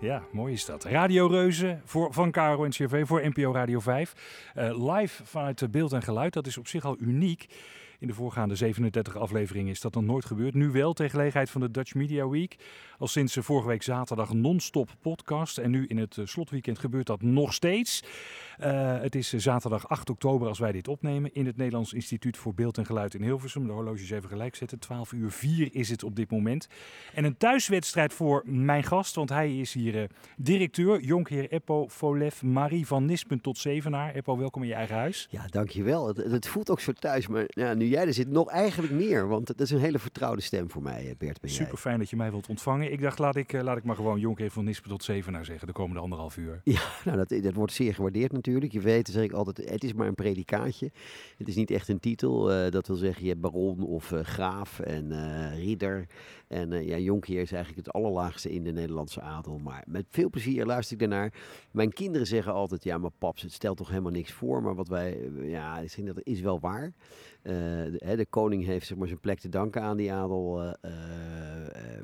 Ja, mooi is dat. Radio Reuzen voor, van Caro en CV voor NPO Radio 5. Uh, live vanuit beeld en geluid, dat is op zich al uniek. In de voorgaande 37 afleveringen is dat nog nooit gebeurd. Nu wel, ter gelegenheid van de Dutch Media Week. Al sinds vorige week zaterdag non-stop podcast. En nu in het eh, slotweekend gebeurt dat nog steeds. Uh, het is zaterdag 8 oktober als wij dit opnemen. In het Nederlands Instituut voor Beeld en Geluid in Hilversum. De horloges even gelijk zetten. 12 uur 4 is het op dit moment. En een thuiswedstrijd voor mijn gast. Want hij is hier uh, directeur. Jonkheer Eppo Folef Marie van Nispen tot Zevenaar. Eppo, welkom in je eigen huis. Ja, dankjewel. Het, het voelt ook zo thuis. Maar ja, nu jij er zit, nog eigenlijk meer. Want het is een hele vertrouwde stem voor mij, Bert. Ben Super fijn dat je mij wilt ontvangen. Ik dacht, laat ik, uh, laat ik maar gewoon Jonkheer van Nispen tot Zevenaar zeggen. De komende anderhalf uur. Ja, nou, dat, dat wordt zeer gewaardeerd natuurlijk. Je weet, zeg ik altijd, het is maar een predikaatje. Het is niet echt een titel. Uh, dat wil zeggen, je hebt baron of uh, graaf en ridder. En ja, Jonkheer is eigenlijk het allerlaagste in de Nederlandse adel. Maar met veel plezier luister ik daarnaar. Mijn kinderen zeggen altijd, ja, maar paps, het stelt toch helemaal niks voor. Maar wat wij, ja, ik denk dat is wel waar. de, de, koning heeft zeg maar, zijn plek te danken aan die adel. Uh, uh,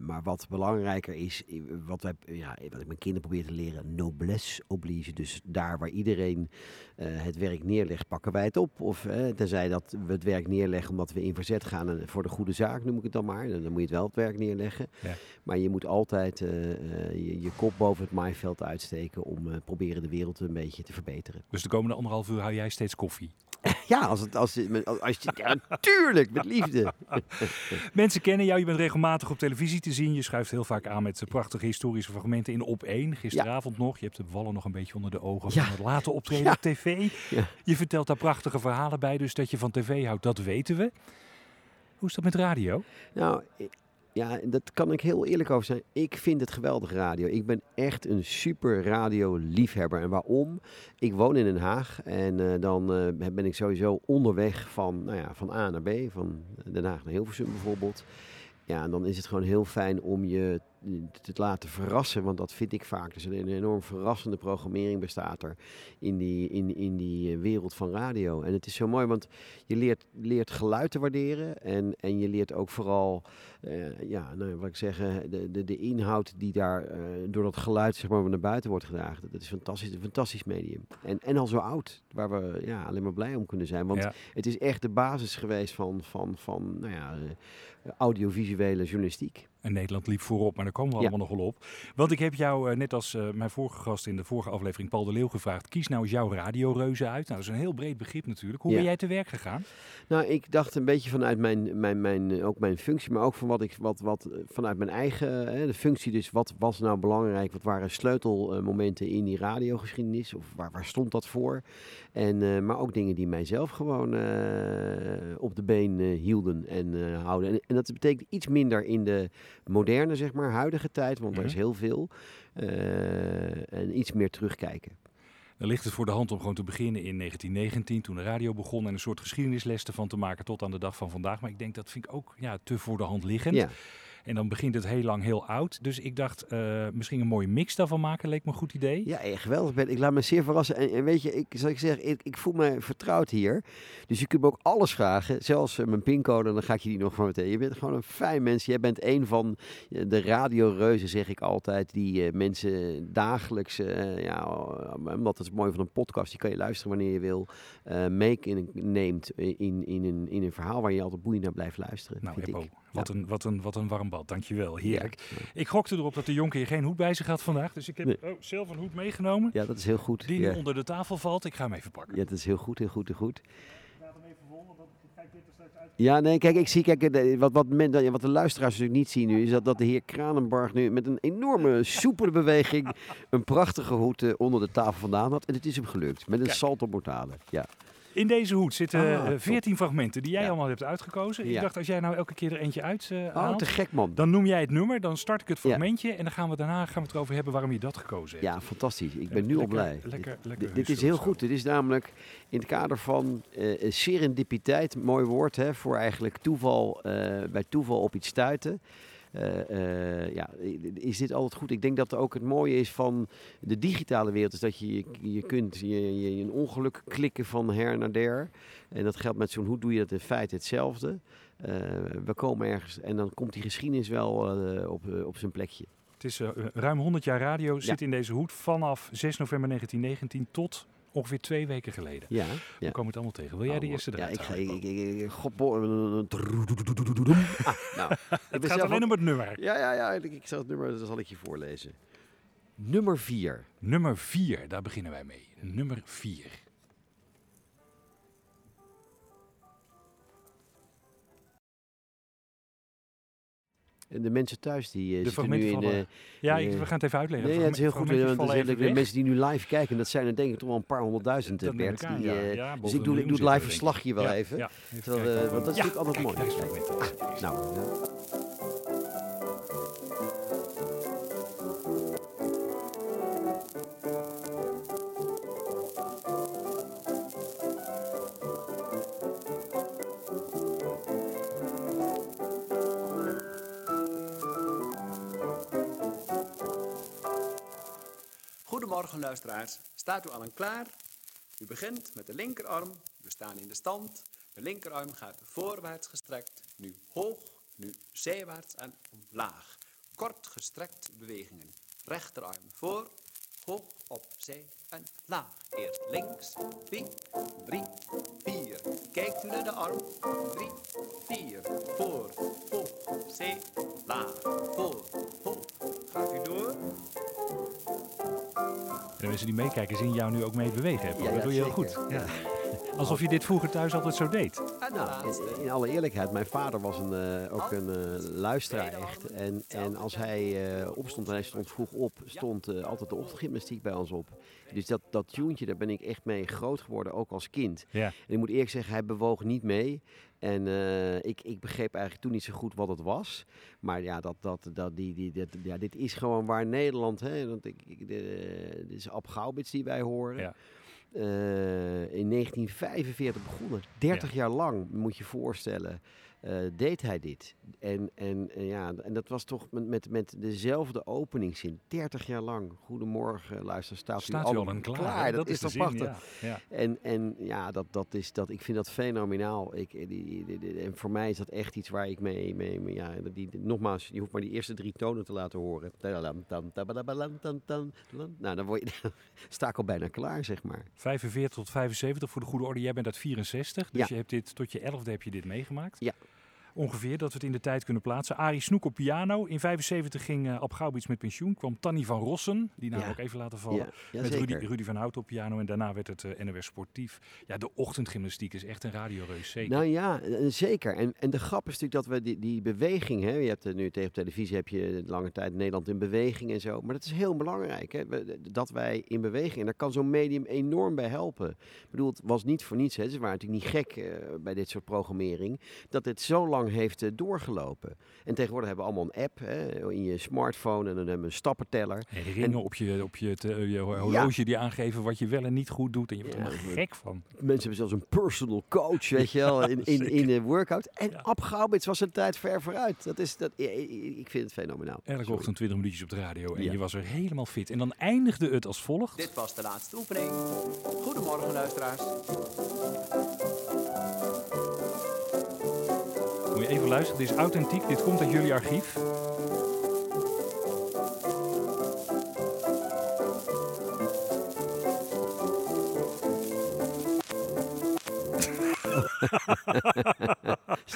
maar wat belangrijker is, wat, wij, ja, wat ik mijn kinderen probeer te leren, noblesse oblige. Dus daar waar iedereen het werk neerlegt, pakken wij het op. Of tenzij dat we het werk neerleggen omdat we in verzet gaan voor de goede zaak, noem ik het dan maar. Dan moet je het wel het werk neerleggen. Ja. Maar je moet altijd je, je, kop boven het maaiveld uitsteken om proberen de wereld een beetje te verbeteren. Dus de komende anderhalf uur hou jij steeds koffie? Ja, als het, als, als, als je, ja, natuurlijk, met liefde. Mensen kennen jou, je bent regelmatig op televisie te zien. Je schuift heel vaak aan met prachtige historische fragmenten in Op 1. Gisteravond ja. nog, je hebt de wallen nog een beetje onder de ogen van het late optreden ja. op tv. Je vertelt daar prachtige verhalen bij, dus dat je van tv houdt, dat weten we. Hoe is dat met radio? Nou, ja, dat kan ik heel eerlijk over zijn. Ik vind het geweldig radio. Ik ben echt een super radio-liefhebber. En waarom? Ik woon in Den Haag en uh, dan uh, ben ik sowieso onderweg van, nou ja, van A naar B, van Den Haag naar Hilversum bijvoorbeeld. Ja, en dan is het gewoon heel fijn om je te laten verrassen. Want dat vind ik vaak. Dus een enorm verrassende programmering bestaat er in die, in, in die wereld van radio. En het is zo mooi, want je leert, leert geluid te waarderen. En, en je leert ook vooral, uh, ja, nou, wat ik zeg, de, de, de inhoud die daar uh, door dat geluid zeg maar, naar buiten wordt gedragen. Dat is fantastisch, een fantastisch medium. En, en al zo oud, waar we ja, alleen maar blij om kunnen zijn. Want ja. het is echt de basis geweest van, van, van nou ja, audiovisuele journalistiek. En Nederland liep voorop, maar daar komen we allemaal nog wel op. Want ik heb jou, uh, net als uh, mijn vorige gast in de vorige aflevering, Paul de Leeuw, gevraagd. Kies nou eens jouw radioreuze uit. Nou, dat is een heel breed begrip natuurlijk. Hoe ja. ben jij te werk gegaan? Nou, ik dacht een beetje vanuit mijn, mijn, mijn, ook mijn functie, maar ook van wat ik, wat, wat, vanuit mijn eigen hè, de functie. Dus wat was nou belangrijk? Wat waren sleutelmomenten in die radiogeschiedenis? Of waar, waar stond dat voor? En, uh, maar ook dingen die mijzelf gewoon op de been hielden en houden. En, en dat betekent iets minder in de moderne, zeg maar, huidige tijd, want mm -hmm. er is heel veel. Uh, en iets meer terugkijken. Dan ligt het voor de hand om gewoon te beginnen in 1919, toen de radio begon, en een soort geschiedenisles ervan te maken tot aan de dag van vandaag. Maar ik denk dat vind ik ook ja, te voor de hand liggend. Ja. En dan begint het heel lang heel oud. Dus ik dacht, uh, misschien een mooie mix daarvan maken, leek me een goed idee. Ja, echt geweldig. Ik laat me zeer verrassen. En, en weet je, ik, zal ik zeggen, ik, ik, voel me vertrouwd hier. Dus je kunt me ook alles vragen. Zelfs uh, mijn pincode, dan ga ik je die nog van meteen. Je bent gewoon een fijn mens. Jij bent een van de radioreuzen, zeg ik altijd, die uh, mensen dagelijks, ja, omdat het is mooi van een podcast, die kan je luisteren wanneer je wil, meeneemt in, in, in, een, in een verhaal waar je altijd boeiend naar blijft luisteren. Nou, vind ik. Wat, ja. een, wat, een, wat een warm bad, dankjewel. Heerlijk. Ja. Ik gokte erop dat de jonker hier geen hoed bij zich had vandaag. Dus ik heb nee. oh, zelf een hoed meegenomen. Ja, dat is heel goed. Die ja. onder de tafel valt. Ik ga hem even pakken. Ja, dat is heel goed, heel goed, heel goed. Ja, nee, kijk, ik zie, kijk, wat, wat, men, wat de luisteraars natuurlijk niet zien nu, is dat, dat de heer Kranenbarg nu met een enorme soepele beweging een prachtige hoed uh, onder de tafel vandaan had. En het is hem gelukt, met een salto mortale. Ja. In deze hoed zitten Ah, eh, top. 14 fragmenten die jij Ja. allemaal hebt uitgekozen. Ik dacht, als jij nou elke keer er eentje uit eh, Oh, haalt, te gek man. dan noem jij het nummer, dan start ik het fragmentje en dan gaan we daarna gaan we het erover hebben waarom je dat gekozen hebt. Ja, fantastisch. Ik ben nu al lekker- blij. lekker- dit, lekker dit- dit is heel goed. Dit is namelijk in het kader van eh serendipiteit, mooi woord hè, voor eigenlijk toeval, eh, bij toeval op iets stuiten. Eh, eh, ja, is dit altijd goed? Ik denk dat ook het mooie is van de digitale wereld, is dat je, je, kunt je, je, een ongeluk klikken van her naar der. En dat geldt met zo'n hoed, doe je dat in feite hetzelfde. Eh, we komen ergens en dan komt die geschiedenis wel op, op zijn plekje. Het is ruim 100 jaar radio, zit in deze hoed vanaf 6 november 1919 tot ongeveer twee weken geleden. Ja, We ja. komen het allemaal tegen. Wil jij de Oh, eerste Ja, eruit ik ga... Ik, Ah, nou, Het gaat alleen om het nummer. Ja, ja, ja. Ik, ik zal het nummer, dat zal ik je voorlezen. Nummer 4. Nummer 4, daar beginnen wij mee. Nummer 4. De mensen thuis die eh, De zitten nu in... eh, Ja, ik, we gaan het even uitleggen. nee, het is heel goed. Want de weg. mensen die nu live kijken, dat zijn er denk ik toch wel een paar honderdduizend, eh, Dat Bert. ik aan, die, ja. eh, Ja, dus ik doe, ik doe het live er, verslagje wel Ja, even. Ja, Terwijl, eh, want dat is Ja, natuurlijk altijd mooi. Nou, Goedemorgen luisteraars, staat u allen klaar? U begint met de linkerarm, we staan in de stand. De linkerarm gaat voorwaarts gestrekt, nu hoog, nu zijwaarts en omlaag. Kort gestrekt bewegingen. Rechterarm voor, hoog, opzij en laag. Eerst links, 2, 3, 4. Kijkt u naar de arm, 3, 4. Voor, hoog, opzij, laag. Voor, hoog. Gaat u door? En de mensen die meekijken zien jou nu ook mee bewegen. Ja, dat doe je heel goed. Ja. Alsof je dit vroeger thuis altijd zo deed. De Nou, in, in alle eerlijkheid, mijn vader was een, eh, ook een eh, luisteraar echt. En, en als hij eh, opstond en hij stond vroeg op, stond altijd de ochtendgymnastiek bij ons op. Dus dat, dat tuentje, daar ben ik echt mee groot geworden, ook als kind. Ja. En ik moet eerlijk zeggen, hij bewoog niet mee. En eh, ik, ik begreep eigenlijk toen niet zo goed wat het was. Maar ja, dat, dat, dat, die, die, dat, ja dit is gewoon waar Nederland... Hè, want ik, ik, de, dit is Ab Gaubits die wij horen. Ja. Eh, in 1945 begonnen. 30 jaar lang, moet je je voorstellen, deed hij dit. En, en, eh, ja, en dat was toch met, met, met dezelfde openingszin. 30 jaar lang. Goedemorgen, luister, staat, Staat u al een klaar? Dat, is toch prachtig. Ja. Ja. En, en ja, dat, dat is, dat, ik vind dat fenomenaal. Ik, die, die, en voor mij is dat echt iets waar ik mee... mee, mee- ja, die, nogmaals, je hoeft maar die eerste drie tonen te laten horen. Nou, dan word je, sta ik al bijna klaar, zeg maar. 45 tot 75 voor de goede orde. Jij bent uit 64, dus Ja. je hebt dit tot je 11e heb je dit meegemaakt. Ja. Ongeveer, dat we het in de tijd kunnen plaatsen. Arie Snoek op piano. In 75 ging eh Ab Gaubits met pensioen. Kwam Tanny van Rossen, die naam Ja. ook even laten vallen. Ja, met. Rudy, Rudy van Hout op piano. En daarna werd het NOS Sportief. Ja, de ochtendgymnastiek is echt een radioreus, zeker. Nou ja, eh, zeker. En, en de grap is natuurlijk dat we die, die beweging, hè, je hebt er nu tegen op televisie heb je lange tijd Nederland in beweging en zo, maar dat is heel belangrijk, hè, dat wij in beweging, en daar kan zo'n medium enorm bij helpen. Ik bedoel, het was niet voor niets, hè, ze waren natuurlijk niet gek bij dit soort programmering, dat dit zo lang heeft eh, doorgelopen. En tegenwoordig hebben we allemaal een app hè, in je smartphone en dan hebben we een stappenteller. En ringen op je, op je, te- je horloge die aangeven wat je wel en niet goed doet. En je wordt Ja, er helemaal gek van. Mensen hebben zelfs een personal coach, weet je wel, in, in, in de workout. En Ja. Ab Gaubits was een tijd ver vooruit. Dat is, dat, ik- vind het fenomenaal. Elke Sorry. ochtend 20 minuutjes op de radio en Ja. je was er helemaal fit. En dan eindigde het als volgt. Dit was de laatste oefening. Goedemorgen luisteraars. Je even luisteren, dit is authentiek, dit komt uit jullie archief.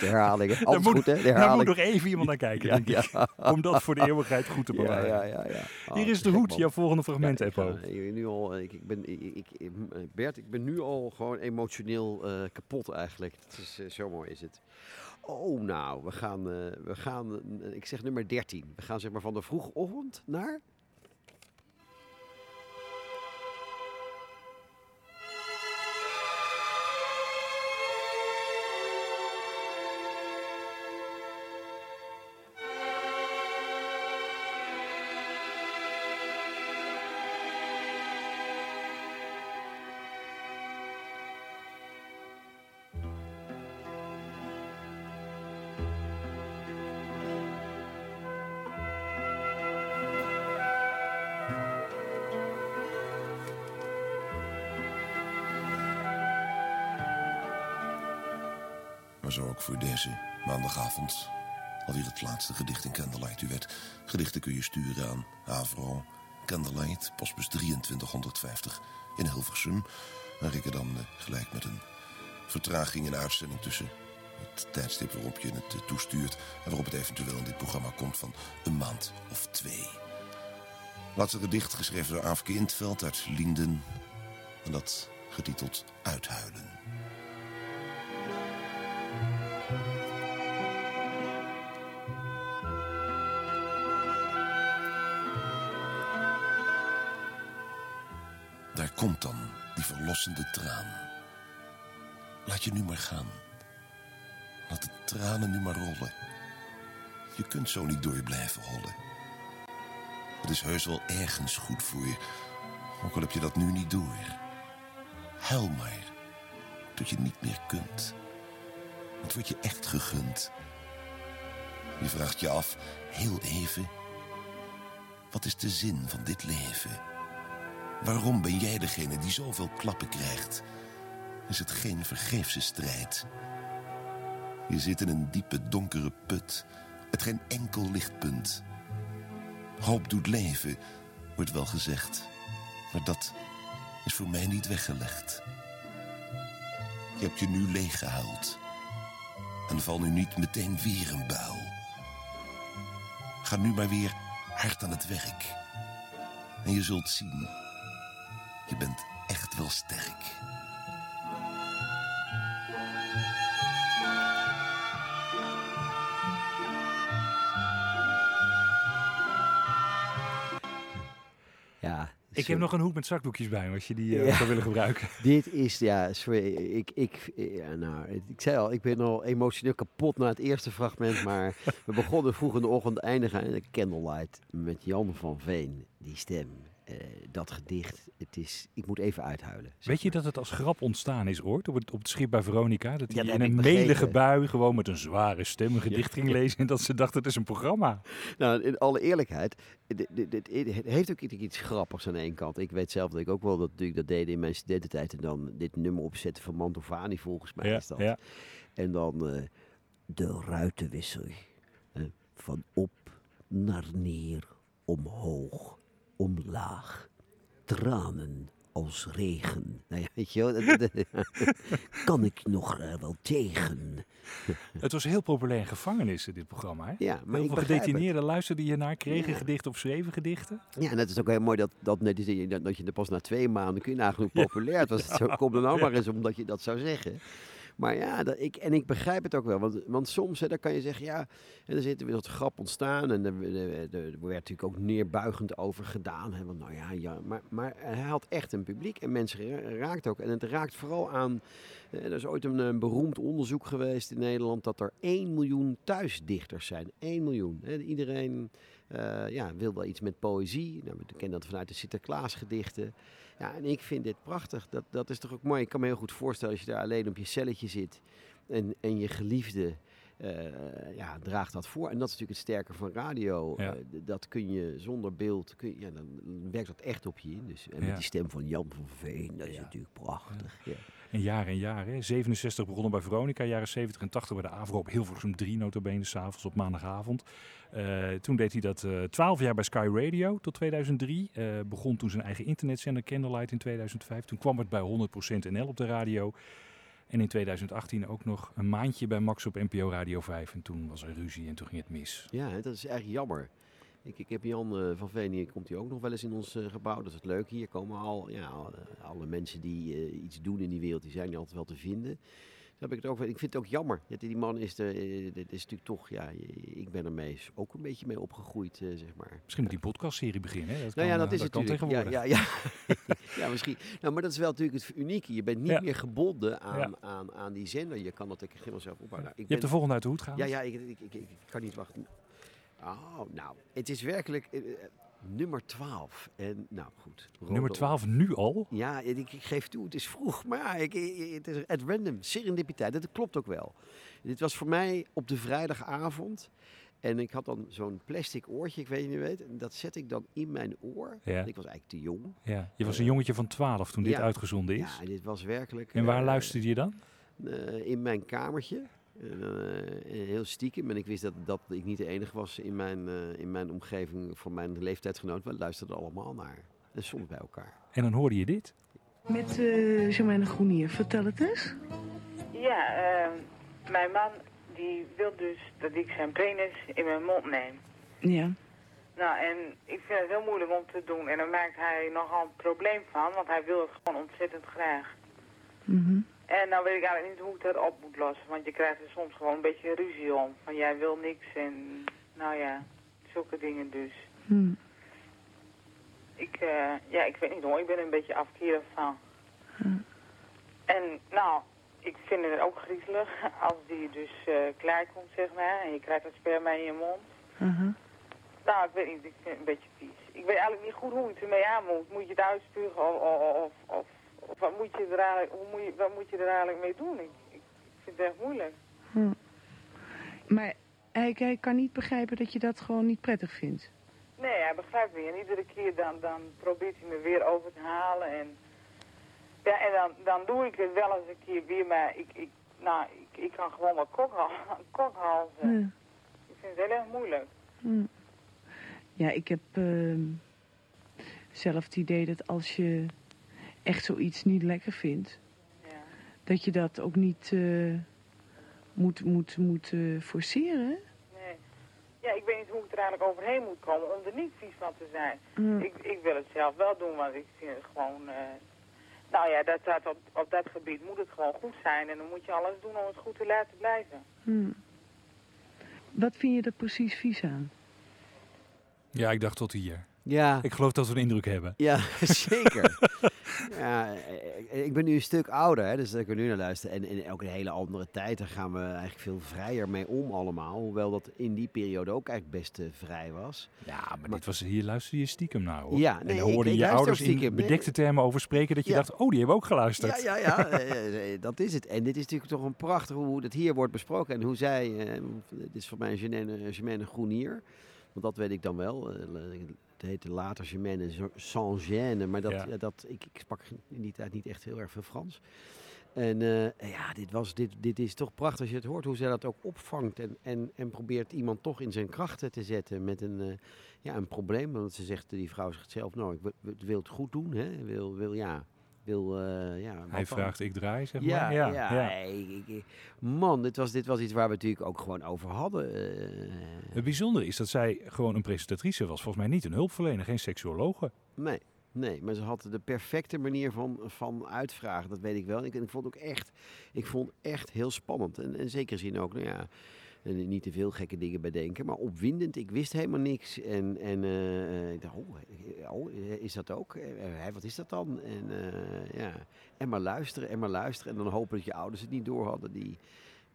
De herhaling, moet, goed, hè? De daar moet nog even iemand naar kijken, Ja, denk ik. Om dat voor de eeuwigheid goed te bewaren. ja, ja, ja. Oh, Hier is de hoed, jouw volgende fragment, Eppo. nu al, ik, ik ben, ik, ik, ik- Bert, ik ben nu al gewoon emotioneel eh, kapot eigenlijk. Het is, eh, zo mooi is het. Oh, nou, we gaan, eh, we gaan eh, ik zeg nummer 13. We gaan zeg maar van de vroege ochtend naar... maandagavond. Alweer het laatste gedicht in Candlelight. Weet, gedichten kun je sturen aan Avro, Candlelight, postbus 2350 in Hilversum. Ik er dan eh, gelijk met een vertraging in uitzending tussen het tijdstip waarop je het eh, toestuurt en waarop het eventueel in dit programma komt van een maand of twee. Laatste gedicht geschreven door Aafke Intveld uit Linden. En dat getiteld Uithuilen. Komt dan die verlossende traan. Laat je nu maar gaan. Laat de tranen nu maar rollen. Je kunt zo niet door je blijven hollen. Het is heus wel ergens goed voor je, ook al heb je dat nu niet door. Huil maar, tot je niet meer kunt. Het wordt je echt gegund. Je vraagt je af, heel even, wat is de zin van dit leven? Waarom ben jij degene die zoveel klappen krijgt? Is het geen vergeefse strijd? Je zit in een diepe donkere put, met geen enkel lichtpunt. Hoop doet leven, wordt wel gezegd. Maar dat is voor mij niet weggelegd. Je hebt je nu leeggehuild. En val nu niet meteen weer een buil. Ga nu maar weer hard aan het werk. En je zult zien, je bent echt wel sterk. Ja, Ik heb nog een hoek met zakdoekjes bij als je die eh, Ja. zou willen gebruiken. Dit is, ja, sorry, ik, ik, ja, nou, ik zei al, ik ben al emotioneel kapot na het eerste fragment, maar we begonnen vroeg in de ochtend, eindigen aan de Candlelight met Jan van Veen, die stem, eh, dat gedicht, het is, ik moet even uithuilen. Weet je dat het als grap ontstaan is ooit op het, op het schip bij Veronica? Dat hij in een ik melige bui gewoon met een zware stem een gedicht ging lezen en dat ze dachten het is een programma. Nou, in alle eerlijkheid, het heeft ook iets- grappigs aan één kant. Ik weet zelf dat ik ook wel dat, natuurlijk dat deed in mijn studententijd en dan dit nummer opzetten van Mantovani volgens mij Ja, is dat. ja. En dan eh, de ruitenwissel. eh, van op naar neer, omhoog, omlaag. Tranen als regen. Nou ja, weet je wel, dat- dat- kan ik nog eh, wel tegen? Het was heel populair in gevangenissen, dit programma. Hè? Ja, maar heel veel het. gedetineerden luisterden je naar, kregen Ja. gedichten of schreven gedichten. Ja, en het is ook heel mooi dat, dat, dat, dat je er pas na twee maanden kun je nagenoeg populair het was. Zo, kom er nou maar eens omdat je dat zou zeggen. Maar ja, dat, ik, en ik begrijp het ook wel. Want, want soms hè, dan kan je zeggen, ja, er zit weer wat grap ontstaan. En er, er, er- er werd natuurlijk ook neerbuigend over gedaan. Hè, want nou ja, ja maar, maar hij had echt een publiek en mensen ra- raakt ook. En het raakt vooral aan, er is ooit een, beroemd onderzoek geweest in Nederland... dat er 1 miljoen thuisdichters zijn. 1 miljoen. Hè. Iedereen eh, ja, wil wel iets met poëzie. Nou, we kennen dat vanuit de Sinterklaasgedichten. Ja, en ik vind dit prachtig. Dat, dat is toch ook mooi. Ik kan me heel goed voorstellen als je daar alleen op je celletje zit en, en je geliefde eh, ja, draagt dat voor. En dat is natuurlijk het sterke van radio. Ja. Eh, dat kun je zonder beeld, kun je, ja, dan werkt dat echt op je in. Dus, en Ja. met die stem van Jan van Veen, dat is natuurlijk prachtig. Ja. En jaar en jaar. Hè. 67 begonnen bij Veronica, jaren 70 en 80 bij de Avro op Hilversum 3 notabene, s'avonds op maandagavond. Eh, toen deed hij dat eh 12 jaar bij Sky Radio tot 2003. Eh, begon toen zijn eigen internetzender Candlelight in 2005. Toen kwam het bij 100% NL op de radio. En in 2018 ook nog een maandje bij Max op NPO Radio 5. En toen was er ruzie en toen ging het mis. Ja, dat is eigenlijk jammer. Ik, ik heb Jan eh, van Veen, hier komt hij ook nog wel eens in ons eh, gebouw. Dat is het leuke. Hier komen al, ja, eh, alle mensen die iets doen in die wereld, die zijn altijd wel te vinden. Heb ik, het ook, ik vind het ook jammer. Die man is, de, eh, dit is natuurlijk toch, ja, ik ben ermee ook een beetje mee opgegroeid, eh, zeg maar. Misschien moet die podcastserie beginnen. Hè? Dat Nou ja, dat eh, is kan natuurlijk. Ja, ja, ja. ja, misschien. Nou, maar dat is wel natuurlijk het unieke. Je bent niet Ja. meer gebonden aan, aan, aan die zender. Je kan dat ik helemaal zelf opbouwen. Nou, ik Je ben- hebt de volgende uit de hoed gehaald. ja, ja, ik, ik, ik, ik kan niet wachten. Oh, nou, het is werkelijk nummer 12. En nou goed. Nummer Rodel- 12 nu al. Ja, ik, ik geef toe, het is vroeg. Maar ja, ik, ik- het is at random, serendipiteit. Dat klopt ook wel. Dit was voor mij op de vrijdagavond. En ik had dan zo'n plastic oortje, ik weet niet weet. En dat zet ik dan in mijn oor. Ja. Ik was eigenlijk te jong. Ja. Je was een jongetje van 12 toen dit uitgezonden is. Ja, dit was werkelijk... En waar eh, luisterde je dan? eh, in mijn kamertje. Eh, heel stiekem. En ik wist dat, dat ik niet de enige was in mijn, eh, in mijn omgeving van mijn leeftijdsgenoten. We luisterden allemaal naar. En soms bij elkaar. En dan hoorde je dit. Met uh, Germaine Groenier, vertel het eens. Ja, uh, mijn man die wil dus dat ik zijn penis in mijn mond neem. Ja. Nou, en ik vind het heel moeilijk om te doen. En daar maakt hij nogal een probleem van, want hij wil het gewoon ontzettend graag. Mhm. En nou weet ik eigenlijk niet hoe ik dat op moet lossen. Want je krijgt er soms gewoon een beetje ruzie om. Van jij wil niks en nou ja, zulke dingen dus. Hm. Ik, eh, ja, ik weet niet hoor, ik ben er een beetje afkerig van. Hm. En nou, ik vind het ook griezelig als die dus eh klaar komt, zeg maar. En je krijgt het sperma in je mond. Mhm. Nou, ik weet niet, ik vind het een beetje vies. Ik weet eigenlijk niet goed hoe het ermee aan moet. Moet je het uitspugen of, of, of, of, of wat, moet je er eigenlijk, hoe moet je, wat moet je er eigenlijk mee doen? Ik, ik, ik vind het echt moeilijk. Hm. Maar hij, hij kan niet begrijpen dat je dat gewoon niet prettig vindt. Nee, hij begrijpt me. En iedere keer dan, dan probeert hij me weer over te halen. En, ja, en dan, dan doe ik het wel eens een keer weer, maar ik, ik, nou, ik, ik kan gewoon wat kokhal, kokhalzen. Ja. Ik vind het heel erg moeilijk. Hm. Ja, ik heb ehm, zelf het idee dat als je echt zoiets niet lekker vindt, Ja. dat je dat ook niet eh, moet, moet, moet eh, forceren. Nee. Ja, ik weet niet hoe ik er eigenlijk overheen moet komen om er niet vies van te zijn. Ik, ik wil het zelf wel doen, want ik vind het gewoon... eh, nou ja, dat, dat, op, op dat gebied moet het gewoon goed zijn. En dan moet je alles doen om het goed te laten blijven. Hm. Wat vind je er precies vies aan? Ja, ik dacht tot hier. Ja, Ik geloof dat we een indruk hebben. ja zeker. Ja, eh, ik ben nu een stuk ouder, hè, dus dat ik er nu naar luister. En in ook een hele andere tijd, daar gaan we eigenlijk veel vrijer mee om allemaal. Hoewel dat in die periode ook eigenlijk best eh, vrij was. Ja, maar, dit was, hier luisterde je stiekem naar hoor. Ja, en dan ik- hoorde ik je luister ouders in bedekte termen over spreken dat je Ja. dacht, oh die hebben ook geluisterd. Ja, ja, ja, eh, eh, dat is het. En dit is natuurlijk toch een prachtig hoe dat hier wordt besproken. En hoe zij, eh, dit is voor mij Germaine, Germaine Groenier, want dat weet ik dan wel. eh, heette later Germaine sans gêne, maar dat, Ja. dat, ik, ik sprak in die tijd niet echt heel erg veel Frans. En eh, ja, dit, was, dit, dit is toch prachtig als je het hoort hoe zij dat ook opvangt. En, en, en probeert iemand toch in zijn krachten te zetten met een, eh, ja, een probleem. Want ze zegt, die vrouw zegt zelf, nou, ik wil, wil het goed doen. Hè? Wil, wil, ja, wil, eh, ja, Hij vraagt, ik draai, zeg Ja, maar. ja, ja. ik- ik- ik- man, dit was, dit was iets waar we natuurlijk ook gewoon over hadden. eh. Het bijzondere is dat zij gewoon een presentatrice was. Volgens mij niet een hulpverlener, geen seksuologe. nee, nee, maar ze had de perfecte manier van, van uitvragen, dat weet ik wel. En ik, en ik vond het ook echt, ik vond echt heel spannend. En, en zeker zin ook, nou ja, en niet te veel gekke dingen bedenken, maar opwindend. Ik wist helemaal niks. En, en eh, eh, ik dacht, oh, eh, oh, is dat ook? Eh, wat is dat dan? En, ja. en maar luisteren, en maar luisteren. En dan hopen dat je ouders het niet door hadden. Die,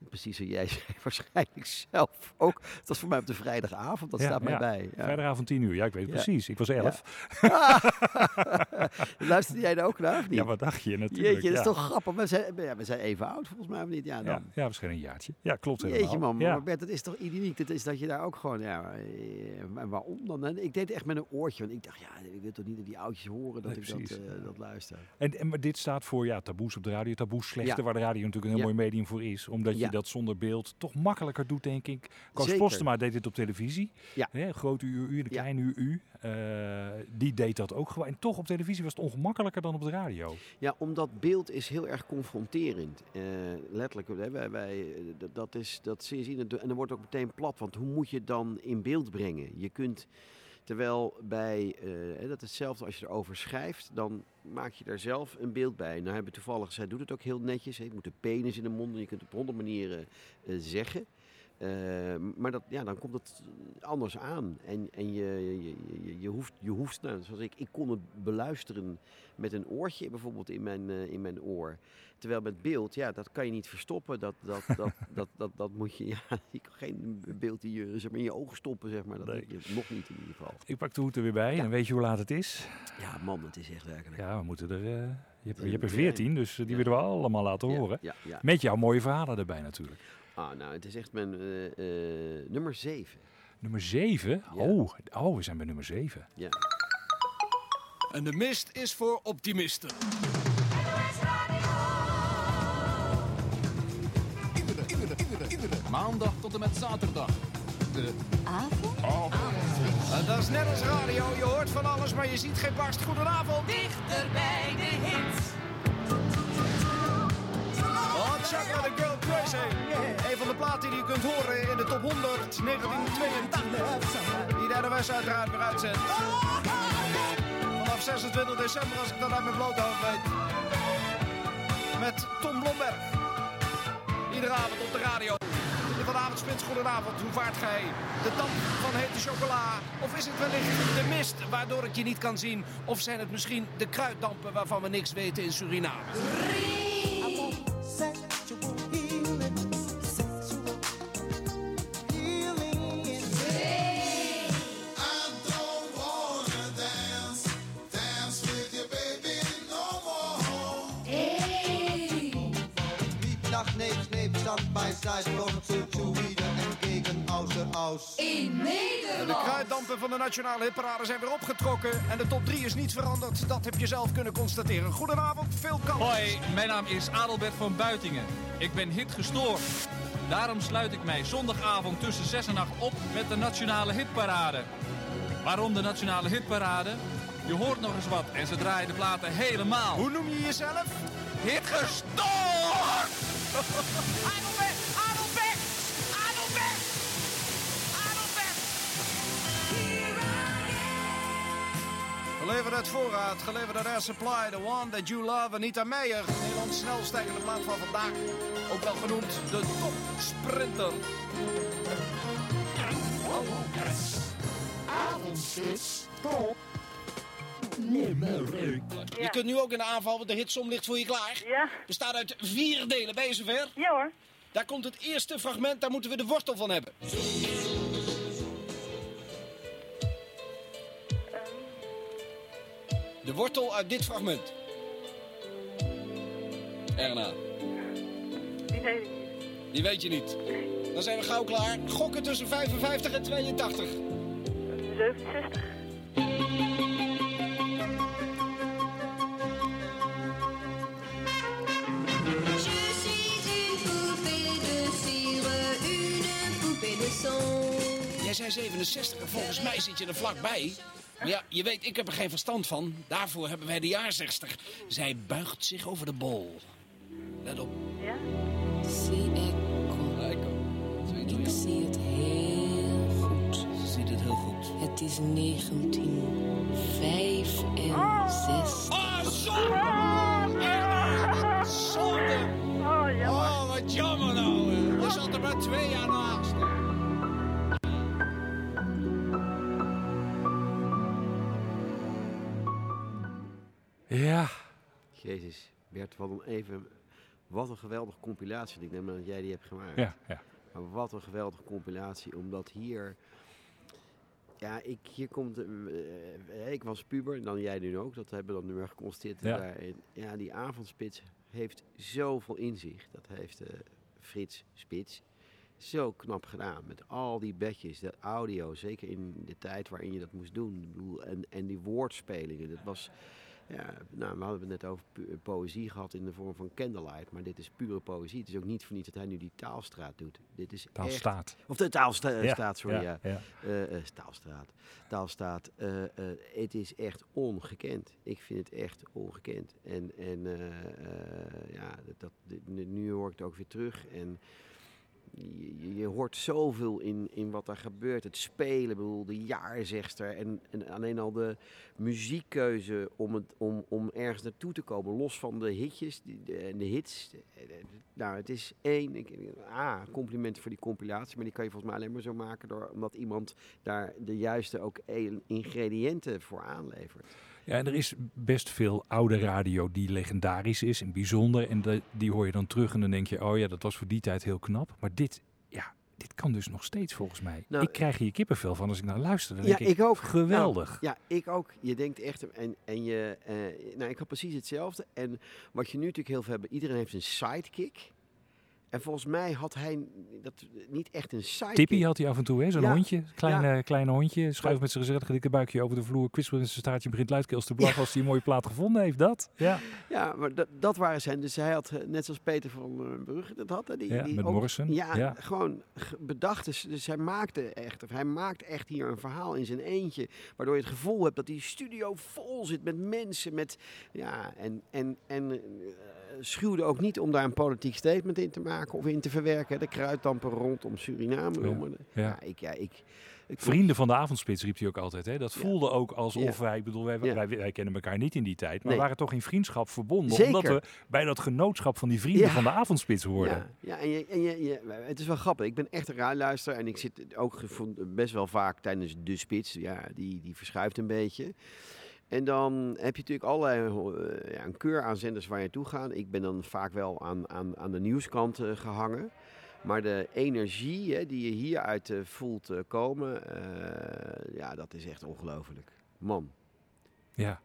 precies zoals jij zei, waarschijnlijk zelf ook. Het was voor mij op de vrijdagavond, dat Ja, staat mij ja. bij. Ja. Vrijdagavond 10 uur, ja ik weet het precies. Ik was elf. Luisterde jij er ook naar, of niet? Ja, wat dacht je natuurlijk. Jeetje, dat is toch grappig. We zijn, we zijn even oud volgens mij, of niet? Ja, dan. Ja, ja, waarschijnlijk een jaartje. Ja, klopt helemaal. Jeetje man, maar Bert, dat is toch idylliek? Dat is dat je daar ook gewoon, ja, eh, maar waarom dan? En ik deed het echt met een oortje, want ik dacht, ja, ik wil toch niet dat die oudjes horen dat Nee, ik dat, eh, dat luister. En, en maar dit staat voor ja, taboes op de radio, taboes slechte, waar de radio natuurlijk een heel mooi medium voor is. Omdat je. Dat zonder beeld toch makkelijker doet, denk ik. Koos. Postema deed dit op televisie. Ja. Hè, grote uur, uur, de Ja. kleine uur, u. Eh, die deed dat ook gewoon. En toch op televisie was het ongemakkelijker dan op de radio. Ja, omdat beeld is heel erg confronterend. Eh, letterlijk, hè, wij, wij, eh, dat, is dat zeer zien. En dan wordt het ook meteen plat, want hoe moet je het dan in beeld brengen? Je kunt, terwijl bij, eh, dat is hetzelfde als je erover schrijft, dan maak je daar zelf een beeld bij. Nou hebben toevallig, zij doet het ook heel netjes. Je moet de penis in de mond en je kunt het op honderd manieren eh, zeggen. Eh, maar dat, ja, dan komt het anders aan. En, en je, je, je, je hoeft, je hoeft nou, zoals ik, ik kon het beluisteren met een oortje bijvoorbeeld in mijn, eh, in mijn oor. Terwijl met beeld, ja, dat kan je niet verstoppen. Dat, dat, dat, dat, dat, dat moet je, ja, je kan geen beeld in je, zeg maar, in je ogen stoppen, zeg maar. Dat Nee. je nog niet in ieder geval. Ik pak de hoed er weer bij en weet je hoe laat het is. Ja, man, het is echt werkelijk. Ja, we moeten er... eh, je, hebt, je hebt er veertien, dus die willen we allemaal laten Ja, horen. Ja, ja. Met jouw mooie verhalen erbij natuurlijk. Ah, nou, het is echt mijn eh, eh, nummer 7. Nummer 7? Ja. Oh, oh, we zijn bij nummer 7. Ja. En de mist is voor optimisten. Iedere, iedere, iedere, iedere Maandag tot en met zaterdag. De Avond? En dat is net als radio. Je hoort van alles, maar je ziet geen barst. Goedenavond. Dichter bij de hits. A Girl Crazy. Een van de platen die je kunt horen in de top 100 1982. Die derde was uiteraard weer uitzendt. Vanaf 26 december, als ik dat uit mijn blote hoofd weet. Met Tom Blomberg. Iedere avond op de radio. Vanavond spits, goedenavond. Hoe vaart gij? De damp van hete chocola? Of is het wellicht de mist waardoor ik je niet kan zien? Of zijn het misschien de kruiddampen waarvan we niks weten in Suriname? Aus. In De Nederland. kruiddampen van de nationale hitparade zijn weer opgetrokken. En de top 3 is niet veranderd. Dat heb je zelf kunnen constateren. Goedenavond, veel kans. Hoi, mijn naam is Adelbert van Buitingen. Ik ben hitgestoord. Daarom sluit ik mij zondagavond tussen 6 en 8 op met de Nationale Hitparade. Waarom de Nationale Hitparade? Je hoort nog eens wat en ze draaien de platen helemaal. Hoe noem je jezelf? Hitgestoord! Geleverd uit voorraad, geleverd uit Air Supply, The One That You Love, Anita Meijer. Nederlands snelstijgende plaat van vandaag. Ook wel genoemd de top sprinter. Top. Je kunt nu ook in de aanval, want de hitsom ligt voor je klaar. Ja. Bestaat uit vier delen. Ben je zover? Ja hoor. Daar komt het eerste fragment, daar moeten we de wortel van hebben. De wortel uit dit fragment. Erna, Die weet ik niet. die weet je niet. Dan zijn we gauw klaar. Gokken tussen 55 en 82. 67. Je suis une poupée de cire, une poupée de son. Jij zei 67 en volgens mij zit je er vlakbij. Maar ja, je weet, ik heb er geen verstand van. Daarvoor hebben wij de jaarzegster. Zij buigt zich over de bol. Let op. Ja? Zie ik kom. Ja, ik. Zoiets Ik zie het heel goed. Ze ziet het heel goed. Het is 1965. Ah, zonde! Erna, wat zonde! Oh, jammer. Oh, wat jammer nou. hè. Er zat er maar twee jaar naast. Jezus, Bert, wat een even... Wat een geweldige compilatie. Ik neem aan dat jij die hebt gemaakt. ja, ja. Maar wat een geweldige compilatie. Omdat hier... Ja, ik, hier komt... eh, eh, ik was puber, en dan jij nu ook. Dat hebben we dan nu weer geconstateerd. Ja. Daarin. ja, die avondspits heeft zoveel inzicht. Dat heeft eh, Frits Spits zo knap gedaan. Met al die bedjes, dat audio. Zeker in de tijd waarin je dat moest doen. En, en die woordspelingen. Dat was... Ja, nou, we hadden het net over poëzie gehad in de vorm van candlelight. Maar dit is pure poëzie. Het is ook niet voor niets dat hij nu die taalstraat doet. Dit is Taal echt-. Of de taalstraat, Ja, sorry. Ja, ja, ja. Eh, eh, taalstraat. Taalstaat. eh, het is echt ongekend. Ik vind het echt ongekend. En, en ja, dat, dat, nu hoor ik het ook weer terug. En je, je- hoort zoveel in, in wat er gebeurt. Het spelen, bedoel, de jaarzegster. En, en alleen al de muziekkeuze om, het, om, om ergens naartoe te komen. Los van de hitjes die- de- en de hits. Nou, het is één. Ik, ah, complimenten voor die compilatie. Maar die kan je volgens mij alleen maar zo maken door, omdat iemand daar de juiste ook e- ingrediënten voor aanlevert. Ja, en er is best veel oude radio die legendarisch is en bijzonder. En de- die hoor je dan terug en dan denk je, oh ja, dat was voor die tijd heel knap. Maar dit, ja, dit kan dus nog steeds volgens mij. Nou, ik krijg hier kippenvel van als ik naar luister. Dan Ja, denk ik, ik ook. Geweldig. Nou, ja, ik ook. Je denkt echt, en, en je, eh, nou, ik had precies hetzelfde. En wat je nu natuurlijk heel veel hebt, iedereen heeft een sidekick. En volgens mij had hij dat, niet echt een sidekick. Tippy had hij af en toe, hè? Zo'n Ja, hondje. Klein, ja. eh, klein hondje. Schuift met zijn gezellige dikke buikje over de vloer. Kwispelt in zijn staartje. Begint luidkeels te blaffen als hij een mooie plaat gevonden heeft. Dat. Ja. Ja, maar dat, dat waren zijn. Dus hij had, eh, net zoals Peter van eh, Brugge dat had. hè, Die, Ja, die met ook- Morrison, Ja, ja. gewoon ge- bedacht. Dus, dus hij maakte echt, of hij maakt echt hier een verhaal in zijn eentje. Waardoor je het gevoel hebt dat die studio vol zit met mensen. Met, ja, en, en, en eh, schuwde ook niet om daar een politiek statement in te maken of in te verwerken. De kruiddampen rondom Suriname. Ja, ik, ja, ik, ik Vrienden van de avondspits riep hij ook altijd. Hè? Dat voelde ook alsof Ja. wij, ik bedoel, wij, wij, wij kennen elkaar niet in die tijd, maar Nee. waren toch in vriendschap verbonden. Zeker. Omdat we bij dat genootschap van die vrienden van de avondspits hoorden. Ja, ja en, je, en je, je- het is wel grappig. Ik ben echt een raarluister en ik zit ook best wel vaak tijdens de spits. Ja, die, die verschuift een beetje. En dan heb je natuurlijk allerlei eh, ja, een keur aan zenders waar je naartoe gaat. Ik ben dan vaak wel aan, aan, aan de nieuwskant eh, gehangen. Maar de energie hè, die je hieruit eh, voelt eh, komen, eh, ja, dat is echt ongelooflijk. Man, Ja.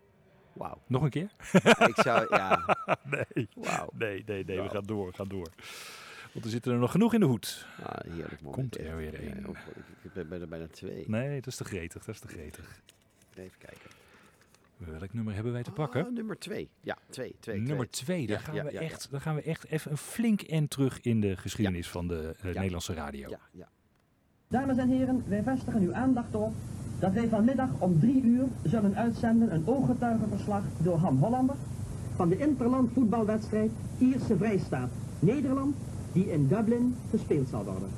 wauw. Nog een keer? Ik zou, ja. nee. Wauw. nee, nee, nee, we gaan door, gaan door. Want er zitten er nog genoeg in de hoed. Ah, heerlijk man. Komt er weer Ja, een. ook- ik, ben bijna, bijna twee. Nee, dat is te gretig, dat is te gretig. Even kijken. Welk nummer hebben wij te pakken? Ah, nummer twee. Ja, twee. twee Nummer twee. daar, Ja, gaan ja, we ja, ja. echt, daar gaan we echt even een flink end terug in de geschiedenis van de eh, Nederlandse radio. Ja, ja. Dames en heren, wij vestigen uw aandacht erop dat wij vanmiddag om drie uur zullen uitzenden een ooggetuigenverslag door Han Hollander van de interland voetbalwedstrijd Ierse Vrijstaat Nederland die in Dublin gespeeld zal worden.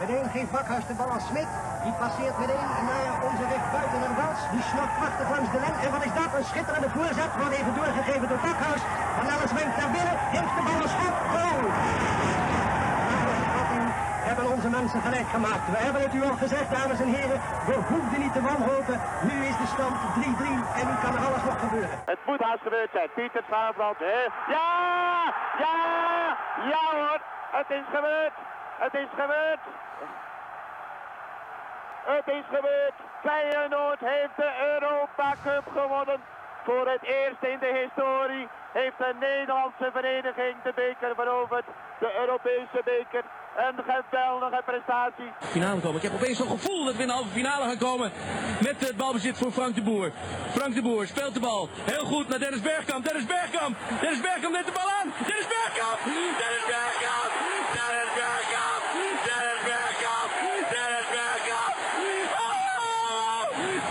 Meteen geeft Bakhuis de bal aan Smit. Die passeert meteen naar onze weg buiten en Wals. Die snapt prachtig langs de lijn. En wat is dat? Een schitterende voorzet. Wordt even doorgegeven door Bakhuis. Van wenkt naar binnen. Heeft de bal een schot. Goal! U hebben onze mensen gelijk gemaakt. We hebben het u al gezegd, dames en heren. We hoefden niet te wanhopen. Nu is de stand 3-3 en nu kan er alles nog gebeuren. Het moet haast gebeurd zijn. Pieter Schaafland. Ja! Ja! Ja hoor! Het is gebeurd! Het is gebeurd! Het is gebeurd! Feyenoord heeft de Europa Cup gewonnen. Voor het eerst in de historie heeft een Nederlandse vereniging de beker veroverd. De Europese beker. Een geweldige prestatie. finale komen. Ik heb opeens zo'n gevoel dat we in de halve finale gaan komen met het balbezit voor Frank de Boer. Frank de Boer speelt de bal heel goed naar Dennis Bergkamp. Dennis Bergkamp! Dennis Bergkamp neemt de bal aan! Dennis Bergkamp! Dennis Bergkamp! Dennis Bergkamp! Dennis Bergkamp! Dennis Bergkamp! Oh!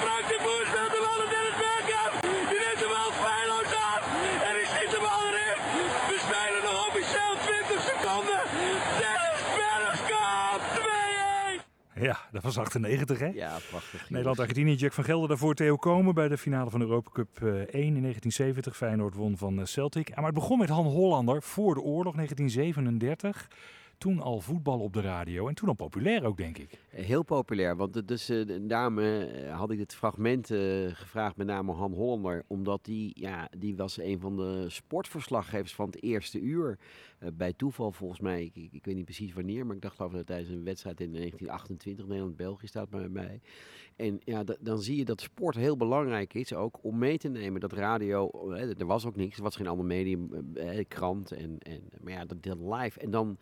Frank de Boer speelt de bal naar Dennis Bergkamp! Die neemt de bal feilloos aan en hij schiet de bal erin. We spelen nog officieel 20 seconden. Dennis Bergkamp! 2-1! Ja, dat was 98 hè? Ja, prachtig. Nederland-Argentinië, Jack van Gelder daarvoor Theo Komen bij de finale van de Europa Cup eh, 1 in 1970. Feyenoord won van eh, Celtic. Maar het begon met Han Hollander voor de oorlog 1937. Toen al voetbal op de radio en toen al populair ook denk ik. Heel populair, want dus, eh, daarom eh, had ik dit fragment eh, gevraagd, met name Han Hollander, omdat die, ja, die was een van de sportverslaggevers van het eerste uur. Bij toeval volgens mij, ik, ik, weet niet precies wanneer, maar ik dacht geloof dat tijdens een wedstrijd in 1928, Nederland-België staat bij mij. En ja, da- dan zie je dat sport heel belangrijk is ook om mee te nemen dat radio, eh, er was ook niks, er was geen ander medium, eh, krant en, en maar ja, dat, dat live. En dan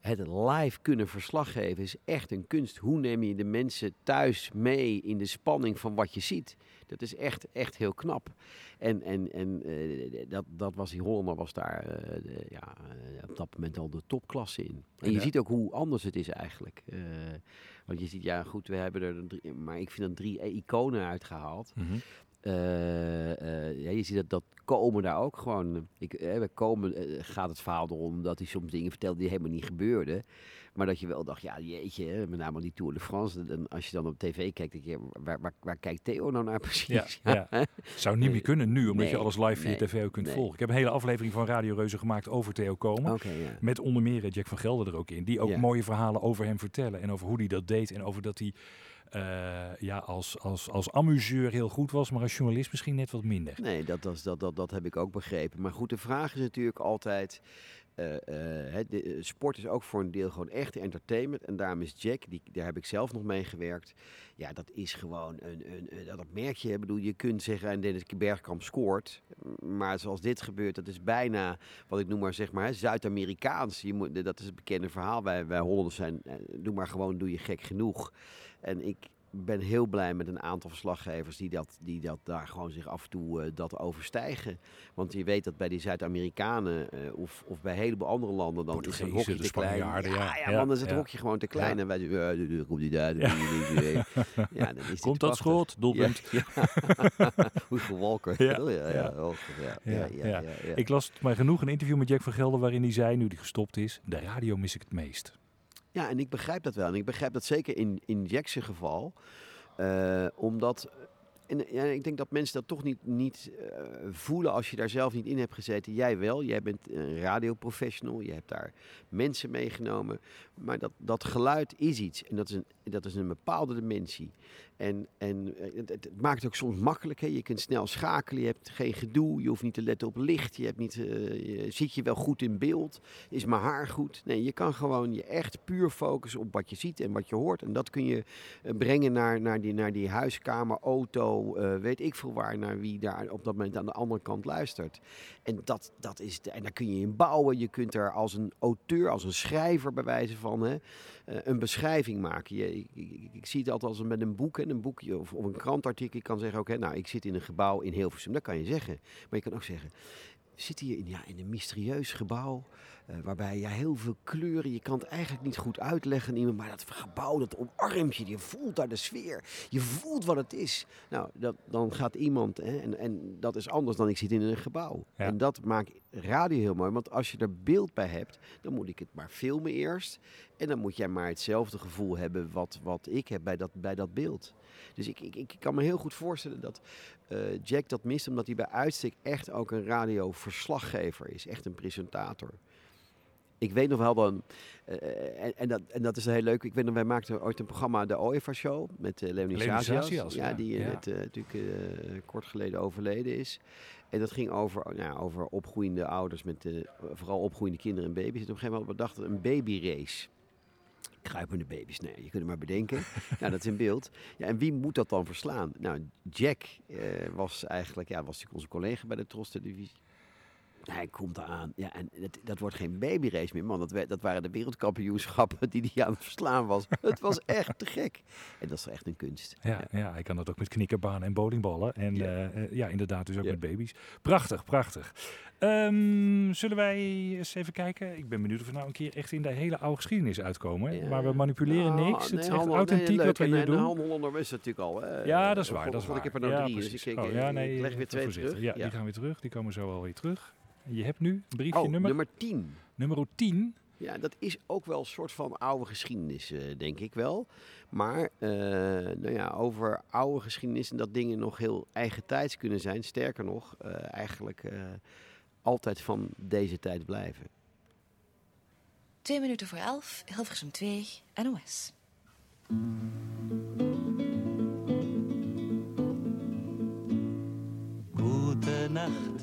het live kunnen verslaggeven is echt een kunst. Hoe neem je de mensen thuis mee in de spanning van wat je ziet? Dat is echt, echt heel knap. En, en, en eh, dat, dat was die Hollander was daar de- ja, op dat moment al de topklasse in. En je ziet ook hoe anders het is eigenlijk. Want je ziet, ja goed, we hebben er drie, maar ik vind er drie iconen uitgehaald. Eh, eh, ja, je ziet dat, dat Komen daar ook gewoon. Ik, eh, bij Komen gaat het verhaal erom dat hij soms dingen vertelde die helemaal niet gebeurden. Maar dat je wel dacht, ja jeetje, met name die Tour de France. En als je dan op tv kijkt, denk je, waar, waar, waar kijkt Theo nou naar precies? Ja, ja. Zou niet meer kunnen nu, omdat je alles live via nee, tv ook kunt nee. volgen. Ik heb een hele aflevering van Radio Reuzen gemaakt over Theo Komen. Ja. Met onder meer Jack van Gelder er ook in. Die ook Ja. mooie verhalen over hem vertellen. En over hoe hij dat deed. En over dat hij eh, ja, als, als, als amuseur heel goed was. Maar als journalist misschien net wat minder. Nee, dat, was, dat, dat, dat heb ik ook begrepen. Maar goed, de vraag is natuurlijk altijd... eh, eh, eh, sport is ook voor een deel gewoon echt entertainment. En daarom is Jack, die, daar heb ik zelf nog mee gewerkt. Ja, dat is gewoon een, een, dat merk je. Bedoel, je kunt zeggen, en Dennis Bergkamp scoort. Maar zoals dit gebeurt, dat is bijna, wat ik noem maar zeg maar, Zuid-Amerikaans. Dat is het bekende verhaal. Wij, wij Hollanders zijn, doe maar gewoon, doe je gek genoeg. En ik ben heel blij met een aantal verslaggevers die dat, die dat daar gewoon zich af en toe eh, dat overstijgen. Want je weet dat bij die Zuid-Amerikanen eh, of, of bij een heleboel andere landen dan is een Portugezen, hokje te klein. Ja. ja, Ja, man, dan is het ja. hokje gewoon te klein. En wij zeggen, komt die daar, die- die- die- ja, dan is Komt dat schot? Doelpunt. Ja, ja. Hoeveel Walker. Ja. Ik las maar genoeg een interview met Jack van Gelder waarin hij zei, nu hij gestopt is, de radio mis ik het meest. Ja, en ik begrijp dat wel. En ik begrijp dat zeker in, in geval. Eh, omdat. En ja, ik denk dat mensen dat toch niet, niet eh, voelen als je daar zelf niet in hebt gezeten. Jij wel. Jij bent een radioprofessional. Je hebt daar mensen meegenomen. Maar dat, dat geluid is iets. En dat is een, dat is een bepaalde dimensie. En, en eh, het, maakt het ook soms makkelijk. Hè? Je kunt snel schakelen. Je hebt geen gedoe. Je hoeft niet te letten op licht. Je hebt niet, eh, je, zit je wel goed in beeld? Is mijn haar goed? Nee, je kan gewoon je echt puur focussen op wat je ziet en wat je hoort. En dat kun je eh, brengen naar, naar, die, naar die huiskamer, auto, weet ik veel waar. Naar wie daar op dat moment aan de andere kant luistert. En, dat, dat is en daar kun je in bouwen. Je kunt er als een auteur, als een schrijver bij wijze van hè, een beschrijving maken. Ik, ik, ik zie het altijd als met een boek, hè, een boekje of, een krantartikel. Je kan zeggen, oké, nou, ik zit in een gebouw in Hilversum. Dat kan je zeggen. Maar je kan ook zeggen, zitten hier in, ja, in een mysterieus gebouw. Eh, waarbij ja, heel veel kleuren, je kan het eigenlijk niet goed uitleggen iemand. Maar dat gebouw, dat omarmt je. Je voelt daar de sfeer. Je voelt wat het is. Nou, dat, dan gaat iemand, hè, en, en dat is anders dan ik zit in een gebouw. Ja. En dat maakt radio heel mooi. Want als je er beeld bij hebt, dan moet ik het maar filmen eerst. En dan moet jij maar hetzelfde gevoel hebben wat, wat ik heb bij dat, bij dat beeld. Dus ik, ik, ik kan me heel goed voorstellen dat eh, Jack dat mist, omdat hij bij uitstek echt ook een radioverslaggever is. Echt een presentator. Ik weet nog wel dan, eh, en, en, dat, en dat is heel leuk. Ik weet nog, wij maakten ooit een programma, de OEFA Show, met uh, Leonie Sazias. Ja, ja. die eh, Ja. net, eh, natuurlijk eh, kort geleden overleden is. En dat ging over, nou, over opgroeiende ouders met eh, vooral opgroeiende kinderen en baby's. En op een gegeven moment bedachten we een babyrace. Kruipende baby's, nee, je kunt het maar bedenken. nou, dat is in beeld. Ja, en wie moet dat dan verslaan? Nou, Jack eh, was eigenlijk, ja, was natuurlijk onze collega bij de Tros. Hij komt eraan. Ja, en dat, dat wordt geen babyrace meer, man. Dat, dat waren de wereldkampioenschappen die hij aan het verslaan was. Het was echt te gek. En dat is echt een kunst. Ja, ja. hij kan dat ook met knikkerbanen en bowlingballen. En ja, ja inderdaad, dus ook met baby's. Prachtig, prachtig. Ehm, zullen wij eens even kijken? Ik ben benieuwd of we nou een keer echt in de hele oude geschiedenis uitkomen. hè? Maar we manipuleren Nou, niks. Het nee, is echt handel- authentiek nee, leuk. wat we hier en doen. Hollander natuurlijk al. Hè. Ja, dat is waar. Dat is waar. Ik heb er nou drie, precies. dus ik, oh, ik, ja, ik nee, leg weer twee terug. Ja, die gaan weer terug. Die komen zo alweer terug. Je hebt nu een briefje Oh, nummer... nummer 10. Nummer 10. Ja, dat is ook wel een soort van oude geschiedenis, eh, denk ik wel. Maar eh, nou ja, over oude geschiedenis en dat dingen nog heel eigen tijds kunnen zijn. Sterker nog, eh, eigenlijk eh, altijd van deze tijd blijven. Twee minuten voor elf, Hilversum 2, NOS. Gute Nacht,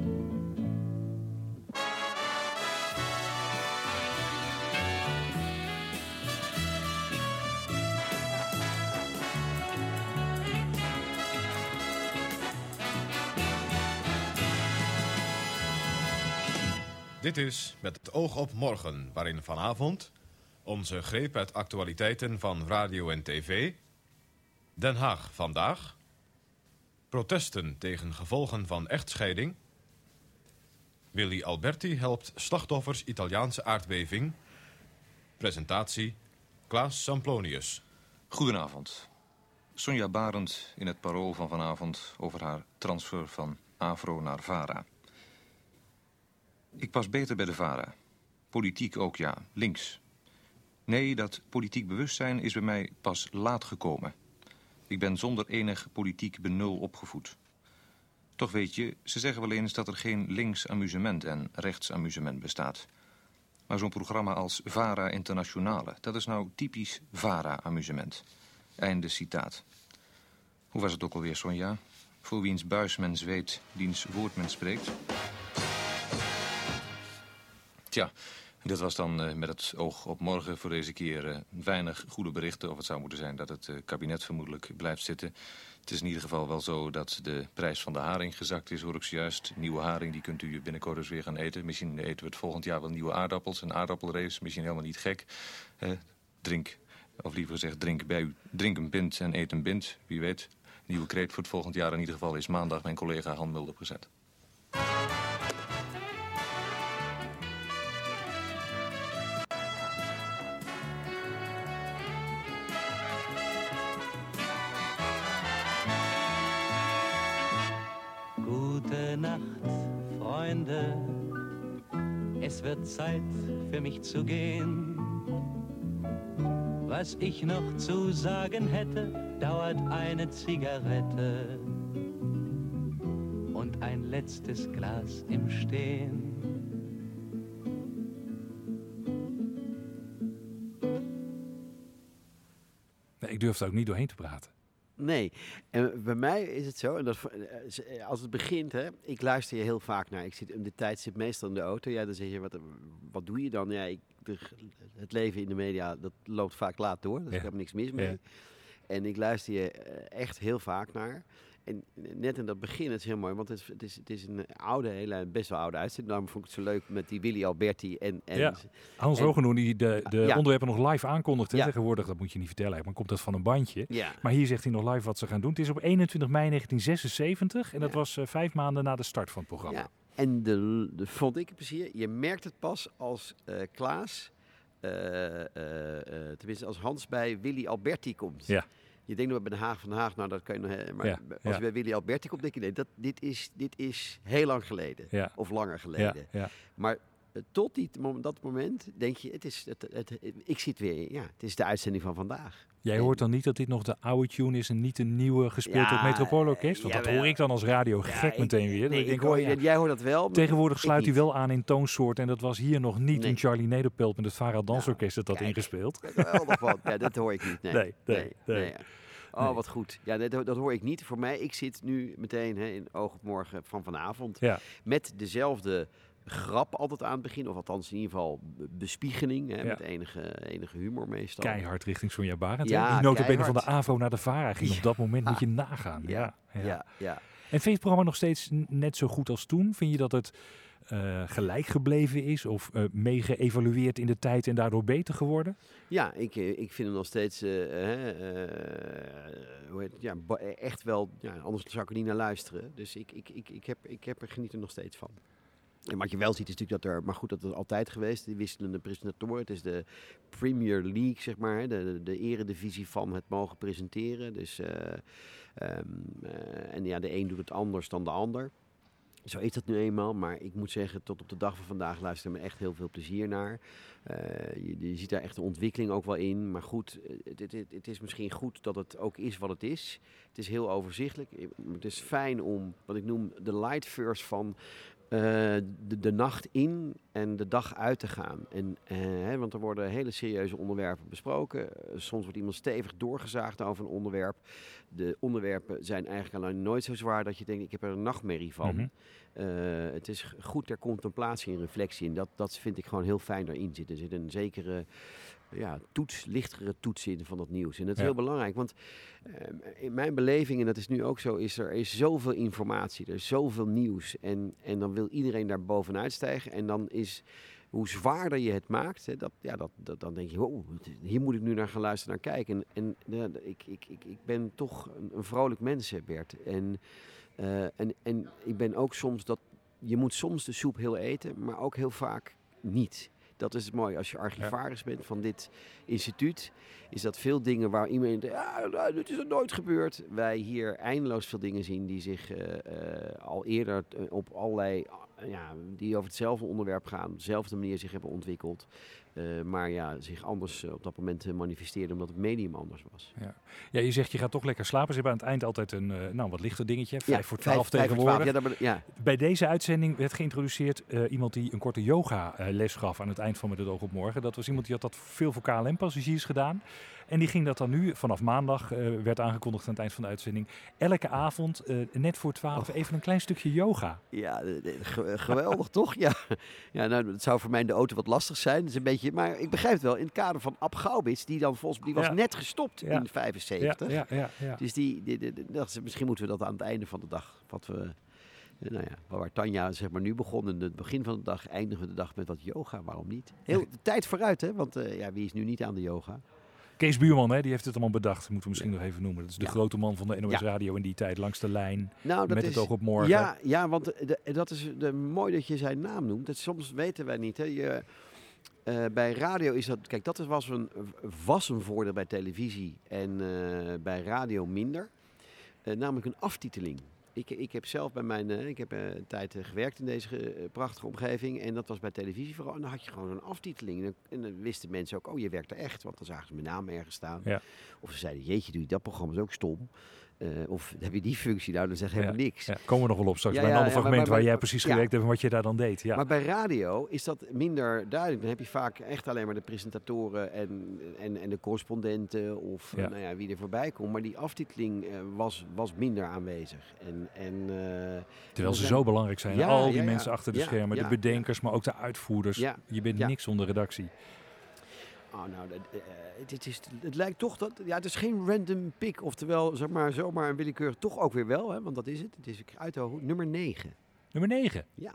Dit is Met het oog op morgen, waarin vanavond onze greep uit actualiteiten van radio en tv, Den Haag vandaag, protesten tegen gevolgen van echtscheiding, Willy Alberti helpt slachtoffers Italiaanse aardbeving, presentatie Klaas Samplonius. Goedenavond. Sonja Barend in het parool van vanavond over haar transfer van Afro naar VARA. Ik pas beter bij de VARA. Politiek ook ja, links. Nee, dat politiek bewustzijn is bij mij pas laat gekomen. Ik ben zonder enig politiek benul opgevoed. Toch weet je, ze zeggen wel eens dat er geen links amusement en rechts amusement bestaat. Maar zo'n programma als VARA Internationale, dat is nou typisch VARA-amusement. Einde citaat. Hoe was het ook alweer, Sonja? Voor wiens buis men zweet, diens woord men spreekt. Tja, dit was dan eh, met het oog op morgen voor deze keer eh, weinig goede berichten. Of het zou moeten zijn dat het eh, kabinet vermoedelijk blijft zitten. Het is in ieder geval wel zo dat de prijs van de haring gezakt is, hoor ik zojuist. Nieuwe haring, die kunt u binnenkort dus weer gaan eten. Misschien eten we het volgend jaar wel nieuwe aardappels. Een aardappelrace, misschien helemaal niet gek. Drink, of liever gezegd, drink bij u. Drink een pint en eet een bint, wie weet. Nieuwe kreet voor het volgend jaar in ieder geval is maandag mijn collega Han Mulder gezet. Zu gehen. Was ich noch zu sagen hätte, dauert eine Zigarette und ein letztes Glas im Stehen. Nee, ik durf er ook niet doorheen te praten. Nee, en bij mij is het zo, en dat, eh, als het begint, hè, ik luister je heel vaak naar. Ik zit in de tijd zit meestal in de auto. Ja, dan zeg je, wat, wat doe je dan? Ja, ik, de- het leven in de media, dat loopt vaak laat door. Is Ja. helemaal niks mis mee. Ja. En ik luister je eh, echt heel vaak naar. En net in dat begin, het is heel mooi, want het is, het is, het is een oude, hele, best wel oude uitzending. Daarom vond ik het zo leuk met die Willy Alberti en... en ja. Hans en- Hogenoen die de, de Ja. onderwerpen nog live aankondigt. hè. Ja. Tegenwoordig, dat moet je niet vertellen, maar komt dat van een bandje. Ja. Maar hier zegt hij nog live wat ze gaan doen. Het is op 21 mei 1976 en dat was eh, vijf maanden na de start van het programma. Ja, en de, de vond ik het plezier. Je merkt het pas als eh, Klaas, eh, tenminste als Hans bij Willy Alberti komt. Ja. Je denkt nog bij Den Haag van Den Haag, nou dat kan je nog... Maar Ja, als je bij Willy Alberti komt, denk je nee, dat, dit, is, dit is heel lang geleden. Ja. Of langer geleden. Ja, ja. Maar eh, tot die, dat moment denk je, het is, het, het, ik zit weer, ja, het is de uitzending van vandaag. Jij hoort dan niet dat dit nog de oude tune is en niet de nieuwe gespeeld Ja, door Metropoolorkest? Want dat hoor ik dan als radio gek ik- meteen weer. Nee, denk ik, hoor- oh ja. jij hoort dat wel, Tegenwoordig sluit hij niet. wel aan in toonsoort en dat was hier nog niet Nee. in Charlie Nederpelt met het Vara Dansorkest dat dat ingespeeld. Wat. Ja, dat hoor ik niet. Nee, Nee, nee, nee. Oh, Nee. wat goed. Ja, dat, dat hoor ik niet. Voor mij, ik zit nu meteen hè, in Oog op Morgen van vanavond. Ja. Met dezelfde grap altijd aan het begin. Of althans in ieder geval be- bespiegeling. Hè, Ja. Met enige, enige humor meestal. Keihard richting Sonja Barend. Ja, Die notabene van de. AVO naar de VARA ging op dat moment, moet je nagaan. Ja, Ja, ja. En vind je het programma nog steeds net zo goed als toen? Vind je dat het eh, gelijk gebleven is of eh mee geëvalueerd in de tijd en daardoor beter geworden? Ja, ik, eh, ik vind hem nog steeds eh, eh, hoe heet ja, ba- echt wel. Anders zou ik er niet naar luisteren. Dus ik, ik, ik, ik, heb, ik heb er geniet er nog steeds van. En wat je wel ziet is natuurlijk dat er, maar goed, dat is altijd geweest, die wisselende presentatoren. Het is de Premier League, zeg maar, de, de, eredivisie van het mogen presenteren. Dus, eh, ehm, eh, en ja, de een doet het anders dan de ander. Zo is dat nu eenmaal, maar ik moet zeggen, tot op de dag van vandaag luister ik me echt heel veel plezier naar. Eh, je, je ziet daar echt de ontwikkeling ook wel in. Maar goed, eh, het, het, is misschien goed dat het ook is wat het is. Het is heel overzichtelijk. Het is fijn om, wat ik noem, de light verse van de, de nacht in en de dag uit te gaan. En, eh, hè, want er worden hele serieuze onderwerpen besproken. Eh, soms wordt iemand stevig doorgezaagd over een onderwerp. De onderwerpen zijn eigenlijk alleen nooit zo zwaar dat je denkt, ik heb er een nachtmerrie van. Mhm. Eh, het is goed ter contemplatie en reflectie. En dat, dat vind ik gewoon heel fijn daarin zitten. Er zit een zekere ja, toets, lichtere toets in van dat nieuws. En dat is Ja. heel belangrijk, want eh, in mijn beleving, en dat is nu ook zo, is er is zoveel informatie, er is zoveel nieuws. En, en dan wil iedereen daar bovenuit stijgen. En dan is, hoe zwaarder je het maakt, hè, dat, ja, dat, dat, dan denk je, wow, hier moet ik nu naar gaan luisteren, naar kijken. En, en ik, ik, ik, ik ben toch een, een vrolijk mens, Bert. En, eh, en, en ik ben ook soms dat, je moet soms de soep heel eten, maar ook heel vaak niet. Dat is het mooie. Als je archivaris bent van dit instituut, is dat veel dingen waar iemand denkt, ja, nou, dit is er nooit gebeurd. Wij hier eindeloos veel dingen zien die zich eh, eh, al eerder eh, op allerlei, ja, die over hetzelfde onderwerp gaan, op dezelfde manier zich hebben ontwikkeld. Eh, maar ja, zich anders eh, op dat moment eh, manifesteerde omdat het medium anders was. Ja. ja, je zegt je gaat toch lekker slapen. Ze hebben aan het eind altijd een nou, wat lichter dingetje. Vijf Ja, voor twaalf tegenwoordig. twaalf. Ja, dat ben- ja. Bij deze uitzending werd geïntroduceerd iemand die een korte yoga les gaf aan het eind van Met het oog op morgen. Dat was iemand die had dat veel voor KLM-passagiers gedaan. En die ging dat dan nu, vanaf maandag, eh, werd aangekondigd aan het eind van de uitzending. Elke avond, eh, net voor twaalf, Oh. even een klein stukje yoga. Ja, eh, ge- geweldig toch? Ja. ja, nou, het zou voor mij in de auto wat lastig zijn. Is een beetje, maar ik begrijp het wel. In het kader van Ab Gaubits, die dan volgens die was Ja. net gestopt Ja. in 75. Ja, ja, ja. Dus die, die, die- die- dat is- misschien moeten we dat aan het einde van de dag, wat we, nou ja, waar Tanja zeg maar nu begon, in het begin van de dag, eindigen we de dag met wat yoga. Waarom niet? Heel de tijd vooruit, hè? Want ja, wie is nu niet aan de yoga? Kees Buurman, hè, die heeft het allemaal bedacht. Moeten we misschien nog even noemen. Dat is de Ja. grote man van de NOS. Radio in die tijd, langs de lijn. Nou, dat met is, het oog op morgen. Ja, ja want de, dat is de, mooi dat je zijn naam noemt. Dat, soms weten wij niet. Hè. Je, eh, bij radio is dat... Kijk, dat was een, was een voordeel bij televisie en eh, bij radio minder. Eh, namelijk een aftiteling. Ik, ik heb zelf bij mijn... eh, ik heb eh, een tijd eh, gewerkt in deze prachtige omgeving. En dat was bij televisie vooral. En dan had je gewoon een aftiteling. En dan, en dan wisten mensen ook, oh, je werkt er echt. Want dan zagen ze mijn naam ergens staan. Ja. Of ze zeiden, jeetje, doe je dat programma is ook stom. Eh, of heb je die functie nou, dan zeg je helemaal niks. ja, komen we nog wel op straks Ja, bij een ander maar- fragment maar- waar jij precies gewerkt hebt en wat je daar dan deed. Ja. Maar bij radio is dat minder duidelijk. Dan heb je vaak echt alleen maar de presentatoren en, en, en de correspondenten of nou ja, wie er voorbij komt. Maar die aftiteling eh, was, was minder aanwezig. En, en, eh, Terwijl er ze zijn- zo belangrijk zijn. Al die mensen achter de schermen, de bedenkers, maar ook de uitvoerders. Je bent niks zonder redactie. Oh, nou, dat, eh, het, is, het lijkt toch dat. Ja, het is geen random pick. Oftewel, zeg maar, zomaar een willekeur. Toch ook weer wel, hè, want dat is het. Het is uit de. Nummer 9. Nummer 9. Ja.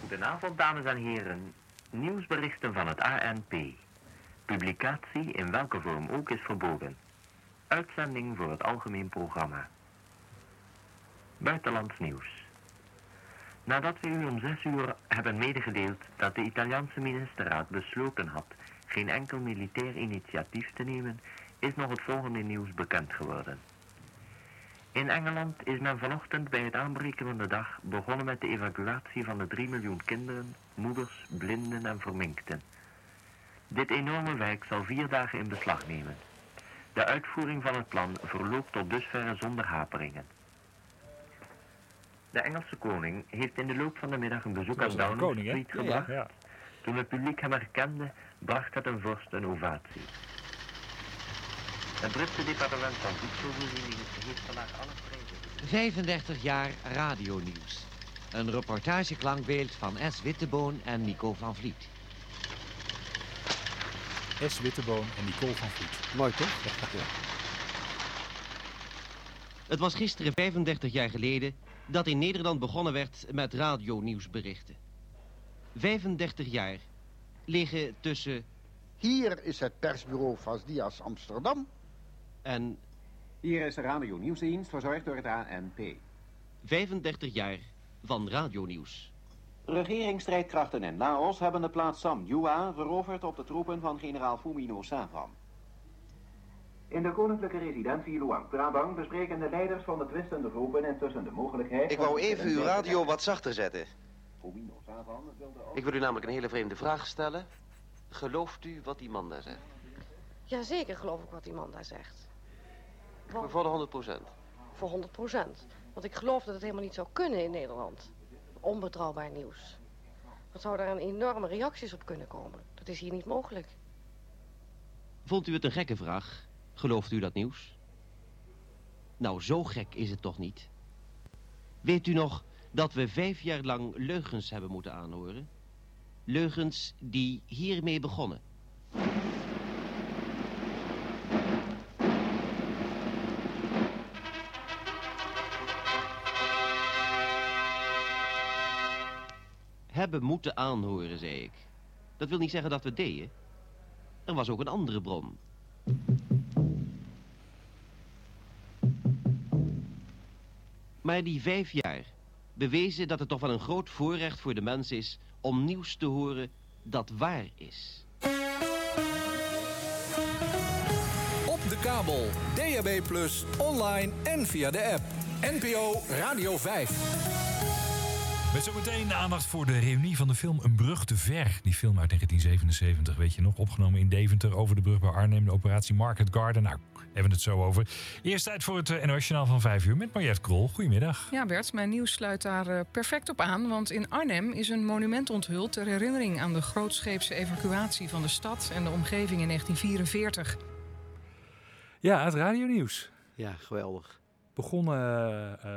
Goedenavond, dames en heren. Nieuwsberichten van het ANP. Publicatie in welke vorm ook is verboden. Uitzending voor het algemeen programma. Buitenlands nieuws. Nadat we u om zes uur hebben medegedeeld dat de Italiaanse ministerraad besloten had geen enkel militair initiatief te nemen, is nog het volgende nieuws bekend geworden. In Engeland is men vanochtend bij het aanbreken van de dag begonnen met de evacuatie van de 3 miljoen kinderen, moeders, blinden en verminkten. Dit enorme werk zal vier dagen in beslag nemen. De uitvoering van het plan verloopt tot dusverre zonder haperingen. De Engelse koning heeft in de loop van de middag een bezoek aan Downing? Street Ja, gebracht. ja. Toen het publiek hem herkende, bracht het een vorst een ovatie. Het Britse departement van voedselvoorziening heeft vandaag alle prijzen. 35 jaar radionieuws. Een reportageklankbeeld van S. Witteboon en Nico van Vliet. S. Witteboon en Nicole van Vliet. Mooi toch? Het was gisteren 35 jaar geleden dat in Nederland begonnen werd met radionieuwsberichten. 35 jaar liggen tussen... Hier is het persbureau van Dias Amsterdam. En Hier is de Radio Nieuwsdienst, verzorgd door het ANP. 35 jaar van radionieuws. Regeringsstrijdkrachten in Laos hebben de plaats Samjua veroverd op de troepen van generaal Fumino Savan. In de koninklijke residentie Luang Prabang bespreken de leiders van de twistende groepen intussen de mogelijkheid... Ik wou even uw radio wat zachter zetten. Ik wil u namelijk een hele vreemde vraag stellen. Gelooft u wat die man daar zegt? Jazeker geloof ik wat die man daar zegt. Want- Voor de 100 procent. Voor 100 procent. Want ik geloof dat het helemaal niet zou kunnen in Nederland. Onbetrouwbaar nieuws. Wat zou daar een enorme reacties op kunnen komen? Dat is hier niet mogelijk. Vond u het een gekke vraag? Gelooft u dat nieuws? Nou, zo gek is het toch niet? Weet u nog dat we vijf jaar lang leugens hebben moeten aanhoren? Leugens die hiermee begonnen. Hebben moeten aanhoren, zei ik. Dat wil niet zeggen dat we deden. Er was ook een andere bron. Maar die vijf jaar bewezen dat het toch wel een groot voorrecht voor de mens is om nieuws te horen dat waar is. Op de kabel, DAB+, online en via de app. NPO Radio 5. Met zometeen aandacht voor de reunie van de film Een Brug te Ver. Die film uit 1977, weet je nog, opgenomen in Deventer over de brug bij Arnhem. De operatie Market Garden. Nou, hebben we het zo over. Eerst tijd voor het NOS Journaal van 5 uur met Mariette Krol. Goedemiddag. Ja Bert, mijn nieuws sluit daar uh, perfect op aan. Want in Arnhem is een monument onthuld ter herinnering aan de grootscheepse evacuatie van de stad en de omgeving in 1944. Ja, het radionieuws. Ja, geweldig. Begonnen uh,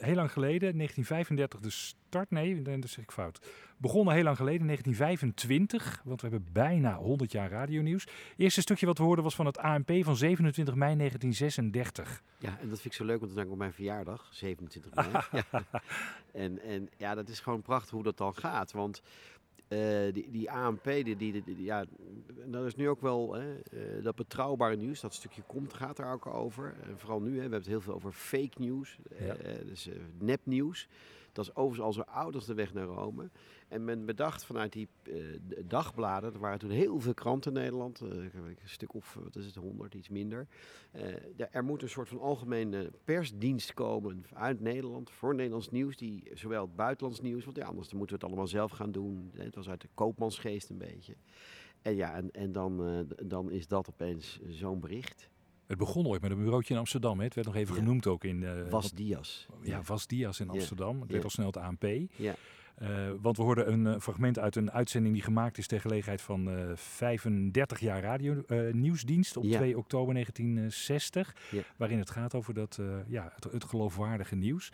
heel lang geleden, 1935 de start. Nee, dat zeg ik fout. Begonnen heel lang geleden, 1925. Want we hebben bijna 100 jaar radionieuws. Eerste stukje wat we hoorden was van het ANP van 27 mei 1936. Ja, en dat vind ik zo leuk, want het is op mijn verjaardag, 27 mei. ja. En, en ja, dat is gewoon prachtig hoe dat dan gaat. Want uh, die, die ANP, die, die, die, ja, dat is nu ook wel hè, uh, dat betrouwbare nieuws. Dat stukje komt, gaat er ook over. En vooral nu, hè, we hebben het heel veel over fake nieuws, ja. uh, dus nepnieuws. Dat is overigens al zo oud als de weg naar Rome. En men bedacht vanuit die dagbladen, er waren toen heel veel kranten in Nederland, een stuk of, wat is het, 100, iets minder. er moet een soort van algemene persdienst komen uit Nederland voor Nederlands nieuws, die zowel het buitenlands nieuws, want ja, anders moeten we het allemaal zelf gaan doen. Het was uit de koopmansgeest een beetje. En ja, en, en dan, dan is dat opeens zo'n bericht. Het begon ooit met een bureautje in Amsterdam. Hè? Het werd nog even ja. genoemd ook in... Uh, Was Dias. Ja, Was Dias in Amsterdam. Het werd al snel het ANP. Ja. Uh, want we hoorden een uh, fragment uit een uitzending die gemaakt is ter gelegenheid van uh, 35 jaar radio nieuwsdienst op Ja. 2 oktober 1960. Ja. Waarin het gaat over dat, ja, het, het geloofwaardige nieuws.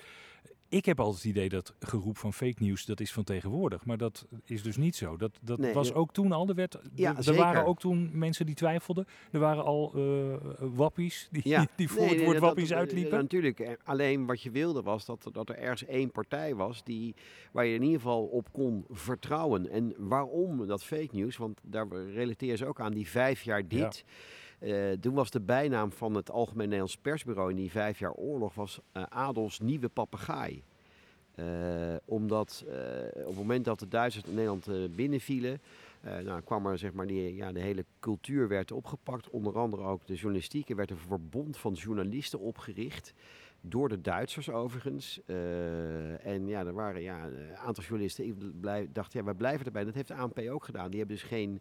Ik heb altijd het idee dat geroep van fake nieuws dat is van tegenwoordig. Maar dat is dus niet zo. Dat, dat Nee, was ook toen al. Er, werd, Ja, er- zeker. waren ook toen mensen die twijfelden. Er waren al eh, wappies die, Ja. die voor Nee, het woord wappies dat- uitliepen. Ja, natuurlijk. Alleen wat je wilde was dat, dat er ergens één partij was die, waar je in ieder geval op kon vertrouwen. En waarom dat fake nieuws? Want daar relateer ze ook aan die vijf jaar dit. Eh, toen was de bijnaam van het Algemeen Nederlands Persbureau in die vijf jaar oorlog was eh, Adolfs nieuwe papegaai. Eh, omdat op het moment dat de Duitsers Nederland binnenvielen, nou, kwam er zeg maar ja, de hele cultuur werd opgepakt. Onder andere ook de journalistiek. Er werd een verbond van journalisten opgericht. Door de Duitsers overigens. En ja, er waren ja, een aantal journalisten. Ik blijf, dacht, ja, wij blijven erbij. Dat heeft de ANP ook gedaan. Die hebben dus geen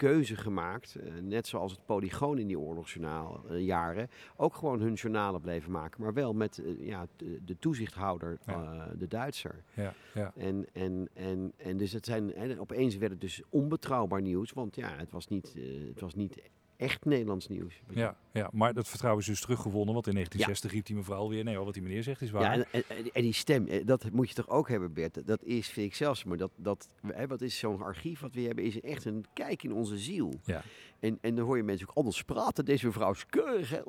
keuze gemaakt. eh, net zoals het Polygoon in die oorlogsjaren. ook gewoon hun journalen bleven maken. Maar wel met eh, ja, de, de toezichthouder, eh, de Duitser. Ja, ja. En, en, en, en dus het zijn, en opeens werd het dus onbetrouwbaar nieuws. Want ja, het was niet, eh, het was niet echt Nederlands nieuws. Ja, ja, maar dat vertrouwen is dus teruggewonnen. Want in 1960 riep die mevrouw weer... Nee, wat die meneer zegt is waar. Ja, en, en, en- en die stem, eh, dat moet je toch ook hebben, Bert. Dat is, vind ik zelfs, maar dat, dat hè, wat is zo'n archief wat we hebben, is echt een kijk in onze ziel. Ja. En, en dan hoor je mensen ook anders praten. Deze mevrouw is keurig, hè.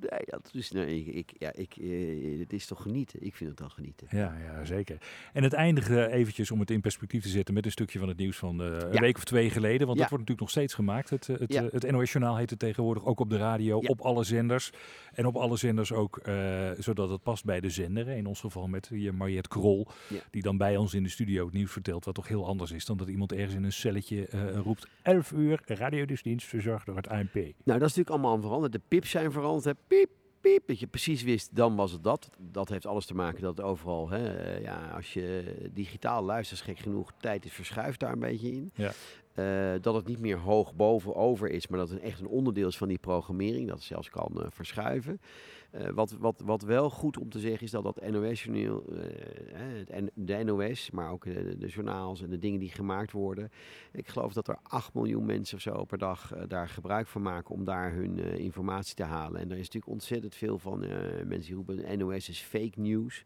Nee, dat is, nee, ik, ik, ja, ik, eh, het is toch genieten. Ik vind het dan genieten. Ja, ja, zeker. En het eindigen eventjes om het in perspectief te zetten met een stukje van het nieuws van eh, een Ja. week of twee geleden. Want Ja. dat wordt natuurlijk nog steeds gemaakt. Het, eh, het, Ja. het NOS Journaal heet het tegenwoordig ook op de radio, op alle zenders. En op alle zenders ook, zodat het past bij de zender. In ons geval met hier Mariette Krol, die dan bij ons in de studio het nieuws vertelt. Wat toch heel anders is dan dat iemand ergens in een celletje roept. 11 uur, radiodienst verzorgd door het ANP. Nou, dat is natuurlijk allemaal veranderd. De pips zijn veranderd. Hè. Piep, piep. Dat je precies wist, dan was het dat. Dat heeft alles te maken dat overal, hè, eh, ja, als je digitaal luistert, gek genoeg, tijd is verschuift daar een beetje in. Ja. Eh, dat het niet meer hoog bovenover is, maar dat het echt een onderdeel is van die programmering. Dat het zelfs kan eh, verschuiven. Eh, wat, wat, wat wel goed om te zeggen is dat dat NOS-journaal, eh, het N- de NOS, maar ook de, journaals en de dingen die gemaakt worden. Ik geloof dat er 8 miljoen mensen of zo per dag eh, daar gebruik van maken om daar hun eh, informatie te halen. En daar is natuurlijk ontzettend veel van eh, mensen die roepen NOS is fake news.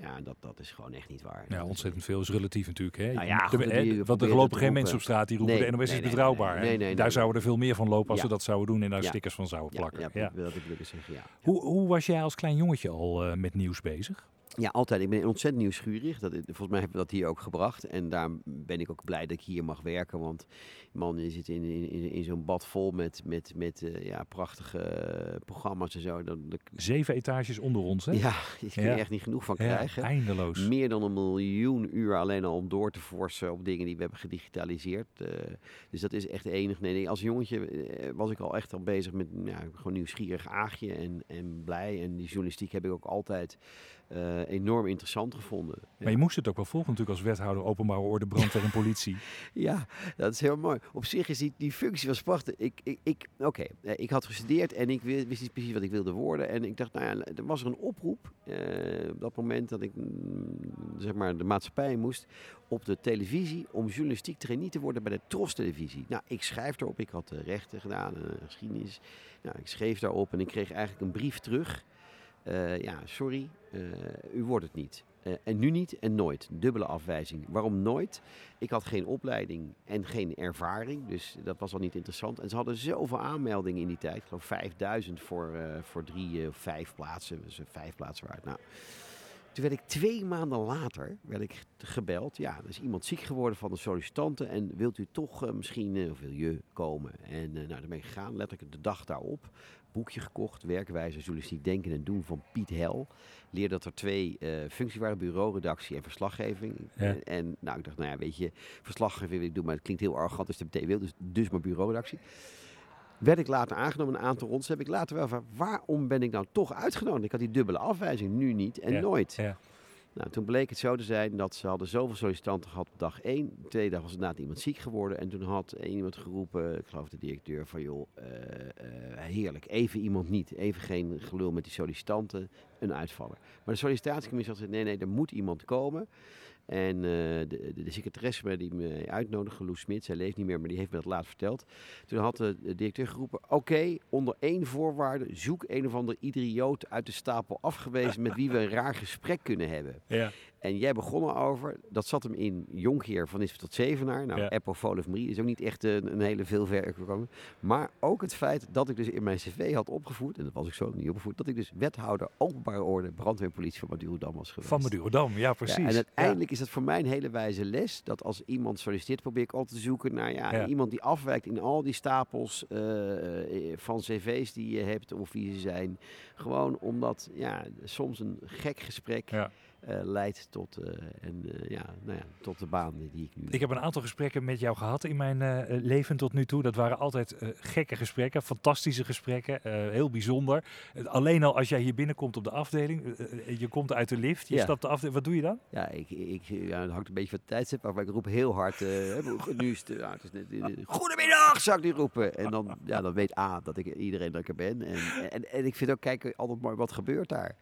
Ja, dat, dat is gewoon echt niet waar. Ja, ontzettend veel is relatief natuurlijk. Hè? Nou ja, De- goed, hè, die want er lopen geen mensen op straat die roepen Nee, de NOS nee, is betrouwbaar. nee, hè? daar zouden er veel meer van lopen als Ja. ze dat zouden doen en daar stickers van zouden plakken. ja, dat wil ik zeggen, ja. Hoe, hoe was jij als klein jongetje al eh, met nieuws bezig? Ja, altijd. Ik ben ontzettend nieuwsgierig. Dat, volgens mij hebben we dat hier ook gebracht. En daar ben ik ook blij dat ik hier mag werken. Want man, je zit in, in, in, zo'n bad vol met, met, met eh, ja, prachtige eh, programma's en zo. Dan- Zeven etages onder ons, hè? ja, je kan Ja. er echt niet genoeg van Ja, krijgen. eindeloos. Meer dan een miljoen uur alleen al om door te forsen op dingen die we hebben gedigitaliseerd. Eh, dus dat is echt enig. Nee, nee, als jongetje was ik al echt al bezig met ja, gewoon nieuwsgierig aagje en, en blij. En die journalistiek heb ik ook altijd eh, enorm interessant gevonden. Maar je moest het ook wel volgen natuurlijk als wethouder openbare orde, brandweer en politie. Ja, dat is heel mooi. Op zich is die, die functie was prachtig. Ik, ik, ik, Oké, eh, ik had gestudeerd en ik wi- wist niet precies wat ik wilde worden. En ik dacht, nou ja, er was er een oproep eh, op dat moment dat ik mm, zeg maar de maatschappij moest op de televisie om journalistiek trainee te worden bij de Tros televisie. Nou, ik schrijf daarop. Ik had rechten gedaan, geschiedenis. Nou, ik schreef daarop en ik kreeg eigenlijk een brief terug. Eh, ja, sorry, eh, u wordt het niet. Eh, en nu niet en nooit. Dubbele afwijzing. Waarom nooit? Ik had geen opleiding en geen ervaring, dus dat was al niet interessant. En ze hadden zoveel aanmeldingen in die tijd. Ik geloof 5000 voor, voor drie of vijf plaatsen. Dus vijf plaatsen waard. Nou, toen werd ik twee maanden later werd ik gebeld. Ja, er is iemand ziek geworden van de sollicitanten. En wilt u toch misschien, eh, of wil je komen? En eh, nou, daar ben ik gegaan. Letterlijk de dag daarop. Boekje gekocht. Werkwijze journalistiek denken en doen van Piet Hel. Leer dat er twee eh, functies waren. Bureau, redactie en verslaggeving. Ja. En, en nou, ik dacht, nou ja, weet je. Verslaggeving wil ik doen, maar het klinkt heel arrogant. Dus dat betekent wil. Dus, dus maar bureauredactie. Werd ik later aangenomen, een aantal rondes. Heb ik later wel van, waarom ben ik nou toch uitgenodigd? Ik had die dubbele afwijzing, nu niet en Ja, nooit. ja. Nou, toen bleek het zo te zijn dat ze hadden zoveel sollicitanten gehad op dag één. De tweede dag was inderdaad iemand ziek geworden. En toen had iemand geroepen, ik geloof de directeur, van joh, eh, eh, heerlijk, even iemand niet. Even geen gelul met die sollicitanten, een uitvaller. Maar de sollicitatiecommissie had gezegd, nee, nee, er moet iemand komen. En eh, de, de, secretaresse die me uitnodigde, Loes Smit, zij leeft niet meer, maar die heeft me dat later verteld. Toen had de, de directeur geroepen, oké, onder één voorwaarde, zoek een of ander idioot uit de stapel afgewezen met wie we een raar gesprek kunnen hebben. Ja. En jij begon erover, dat zat hem in Jonkheer van Nisbet tot Zevenaar. Nou, Ja. Apple Follow Marie is ook niet echt een, een hele veel gekomen. Maar ook het feit dat ik dus in mijn cv had opgevoerd, en dat was ik zo niet opgevoed, dat ik dus wethouder openbare orde brandweer en politie van Madurodam was geweest. Van Madurodam, ja precies. Ja, en Ja. uiteindelijk is dat voor mij een hele wijze les. Dat als iemand solliciteert, probeer ik altijd te zoeken naar ja, Ja. iemand die afwijkt in al die stapels eh, eh, van cv's die je hebt of wie ze zijn. Gewoon omdat ja, soms een gek gesprek eh, leidt tot, eh, en, eh, ja, nou ja, tot de baan die ik nu Ik heb een aantal gesprekken met jou gehad in mijn leven tot nu toe. Dat waren altijd gekke gesprekken, fantastische gesprekken, heel bijzonder. Alleen al als jij hier binnenkomt op de afdeling, je komt uit de lift, je Ja. stapt de afdeling, wat doe je dan? Ja, ik, ik, ja, het hangt een beetje van het tijdstip af, maar ik roep heel hard. nu is het, ja, het is net, Goedemiddag, zou ik nu roepen. En dan, ja, dan weet A dat ik iedereen dat ik er ben. En, en, en ik vind ook, kijk, altijd mooi, wat gebeurt daar?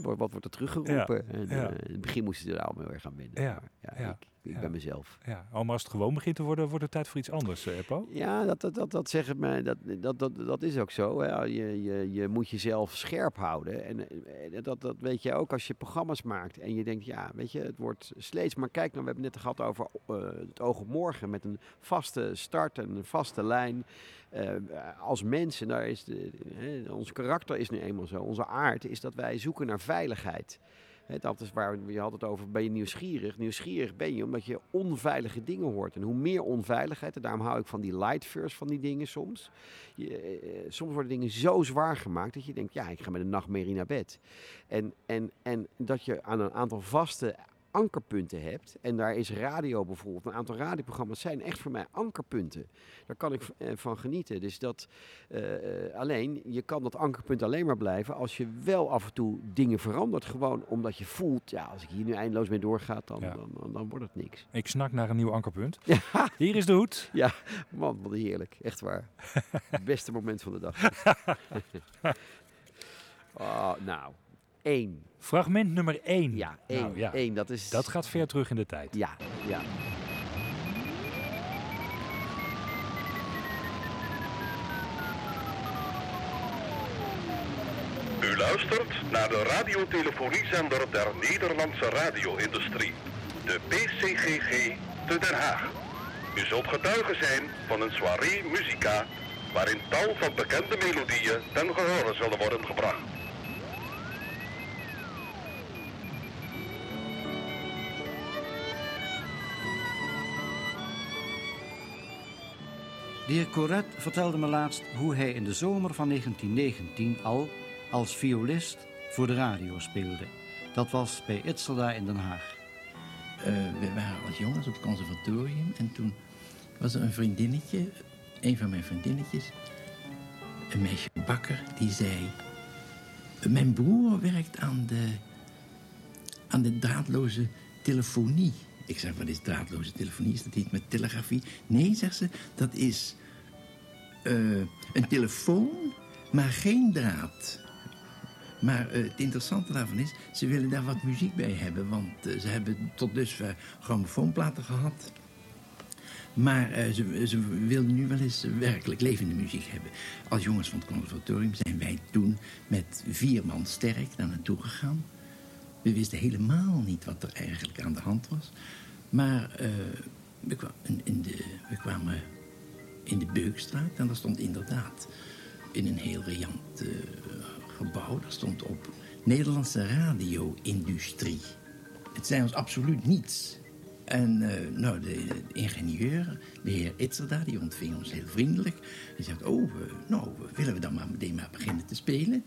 Wat, wordt er teruggeroepen? Ja, En, ja. eh, in het begin moesten ze er allemaal heel erg aan winnen. Ja, ja, ja, ik, ben mezelf. Ja, maar als het gewoon begint te worden, wordt het tijd voor iets anders, eh, Eppo. Ja, dat, dat, dat, dat zeggen mij, dat, dat, dat, dat is ook zo. Hè. Je, je, je moet jezelf scherp houden. En eh, dat, dat weet je ook als je programma's maakt. En je denkt, ja, weet je, het wordt steeds. Maar kijk, nou, we hebben het net gehad over eh, het oog op morgen. Met een vaste start en een vaste lijn. Eh, als mensen, daar is de, hè, ons karakter is nu eenmaal zo. Onze aard is dat wij zoeken naar veiligheid. Hè, dat is waar je had het over, ben je nieuwsgierig? Nieuwsgierig ben je omdat je onveilige dingen hoort. En hoe meer onveiligheid, en daarom hou ik van die light first van die dingen soms. Je, eh, soms worden dingen zo zwaar gemaakt dat je denkt, ja, ik ga met een nachtmerrie naar bed. En, en, en dat je aan een aantal vaste ankerpunten hebt. En daar is radio bijvoorbeeld. Een aantal radioprogramma's zijn echt voor mij ankerpunten. Daar kan ik eh, van genieten. Dus dat eh, eh, alleen, je kan dat ankerpunt alleen maar blijven als je wel af en toe dingen verandert. Gewoon omdat je voelt, ja, als ik hier nu eindeloos mee doorga, dan, dan, dan, dan wordt het niks. Ik snak naar een nieuw ankerpunt. Hier is de hoed. Ja, man, wat heerlijk. Echt waar. Het beste moment van de dag. oh, nou, één. Fragment nummer één. Ja, één. Nou, ja. één dat, is... Dat gaat ver terug in de tijd. Ja, ja. U luistert naar de radiotelefoниezender der Nederlandse radio-industrie, de PCGG te Den Haag. U zult getuige zijn van een soirée musica waarin tal van bekende melodieën ten gehore zullen worden gebracht. De heer Corret vertelde me laatst hoe hij in de zomer van 1919 al als violist voor de radio speelde. Dat was bij Itzela in Den Haag. Eh, we waren wat jongens op het conservatorium en toen was er een vriendinnetje, een van mijn vriendinnetjes, een meisje bakker, die zei: Mijn broer werkt aan de aan de draadloze telefonie. Ik zeg, wat is draadloze telefonie? Is dat iets met telegrafie? Nee, zegt ze, dat is eh, een telefoon, maar geen draad. Maar eh, het interessante daarvan is, ze willen daar wat muziek bij hebben. Want eh, ze hebben tot dusver grammofoonplaten gehad. Maar ze, ze wilden nu wel eens werkelijk levende muziek hebben. Als jongens van het conservatorium zijn wij toen met vier man sterk daar naartoe gegaan. We wisten helemaal niet wat er eigenlijk aan de hand was. Maar eh, we, kwamen in de, we kwamen in de Beukstraat en daar stond inderdaad in een heel riant eh, gebouw, daar stond op Nederlandse radio-industrie. Het zei ons absoluut niets. En eh, nou, de, de ingenieur, de heer Itzerda, die ontving ons heel vriendelijk. Hij zegt, oh, nou, willen we dan maar meteen maar beginnen te spelen?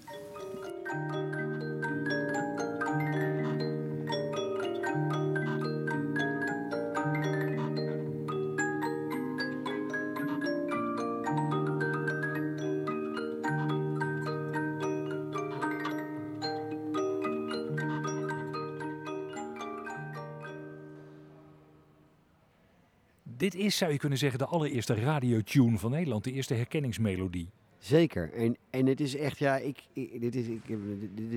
Dit is, zou je kunnen zeggen, de allereerste radiotune van Nederland. De eerste herkenningsmelodie. Zeker. En, en het is echt, ja, ik, dit, is, ik,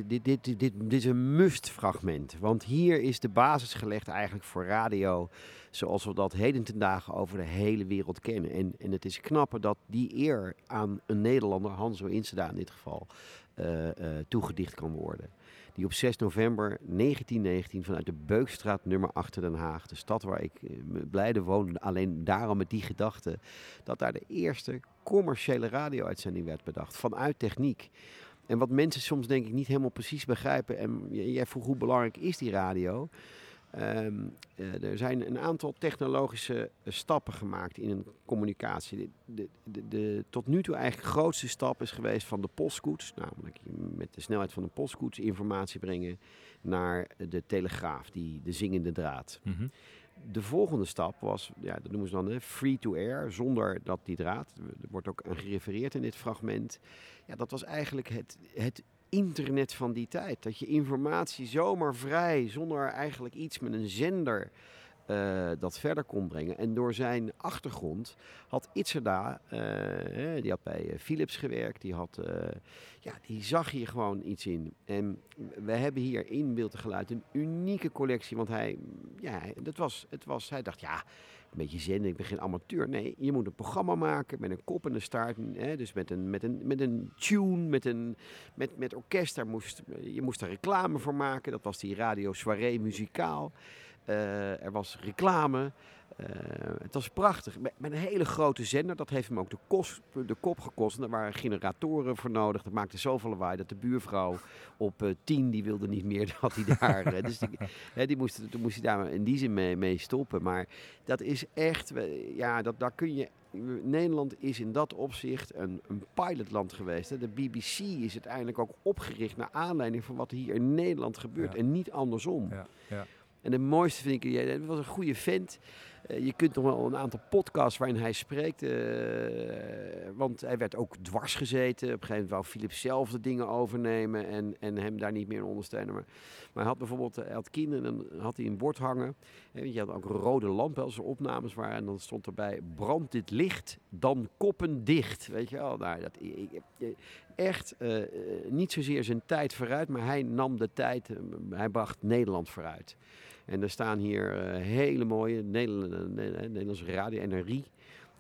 dit, dit, dit, dit, is een must-fragment. Want hier is de basis gelegd eigenlijk voor radio zoals we dat heden ten dagen over de hele wereld kennen. En, en het is knapper dat die eer aan een Nederlander, Hanzo Inseda in dit geval, eh, eh, toegedicht kan worden. Die op 6 november 1919 vanuit de Beukstraat nummer 8 Den Haag, de stad waar ik eh, blijde woonde, alleen daarom met die gedachte, dat daar de eerste commerciële radio-uitzending werd bedacht vanuit techniek. En wat mensen soms denk ik niet helemaal precies begrijpen, en jij vroeg hoe belangrijk is die radio? Ehm, eh, er zijn een aantal technologische eh, stappen gemaakt in een communicatie. De, de, de, tot nu toe eigenlijk grootste stap is geweest van de postkoets, namelijk met de snelheid van de postkoets informatie brengen naar de telegraaf, die, de zingende draad. Mhm. De volgende stap was, ja, dat noemen ze dan hè, free to air, zonder dat die draad, er wordt ook aan gerefereerd in dit fragment. Ja, dat was eigenlijk het, het internet van die tijd. Dat je informatie zomaar vrij, zonder eigenlijk iets met een zender eh, dat verder kon brengen. En door zijn achtergrond had Itzerda, eh, die had bij eh, Philips gewerkt, die, had, ja, die zag hier gewoon iets in. En we hebben hier in Beeld en Geluid een unieke collectie, want hij, ja, dat was, het was, hij dacht, ja, een beetje zenden, ik ben geen amateur. Nee, je moet een programma maken met een kop en een staart. Hè, dus met een, met, een, met een tune, met, een, met, met orkest. Moest, je moest daar reclame voor maken. Dat was die radio soirée muzikaal. Eh, er was reclame. Eh, het was prachtig. Met, met een hele grote zender. Dat heeft hem ook de, kost, de kop gekost. Er waren generatoren voor nodig. Dat maakte zoveel lawaai dat de buurvrouw op eh, tien, die wilde niet meer dat hij daar... eh, dus die, hè, die moest, toen moest hij daar in die zin mee, mee stoppen. Maar dat is echt... Ja, dat, daar kun je... Nederland is in dat opzicht een, een pilotland geweest. Hè. De BBC is uiteindelijk ook opgericht naar aanleiding van wat hier in Nederland gebeurt. Ja. En niet andersom. Ja, ja. En de mooiste vind ik, jij was een goede vent. Eh, je kunt nog wel een aantal podcasts waarin hij spreekt. eh, want hij werd ook dwars gezeten. Op een gegeven moment wou Philips zelf de dingen overnemen en, en hem daar niet meer ondersteunen. Maar, maar hij had bijvoorbeeld, eh, had kinderen en dan had hij een bord hangen. Eh, je had ook rode lamp als er opnames waren. En dan stond erbij, brand dit licht, dan koppen dicht. Weet je wel, nou, dat, echt eh, eh, niet zozeer zijn tijd vooruit, maar hij nam de tijd, eh, hij bracht Nederland vooruit. En er staan hier eh, hele mooie Nederland, Nederlandse radio, NRI,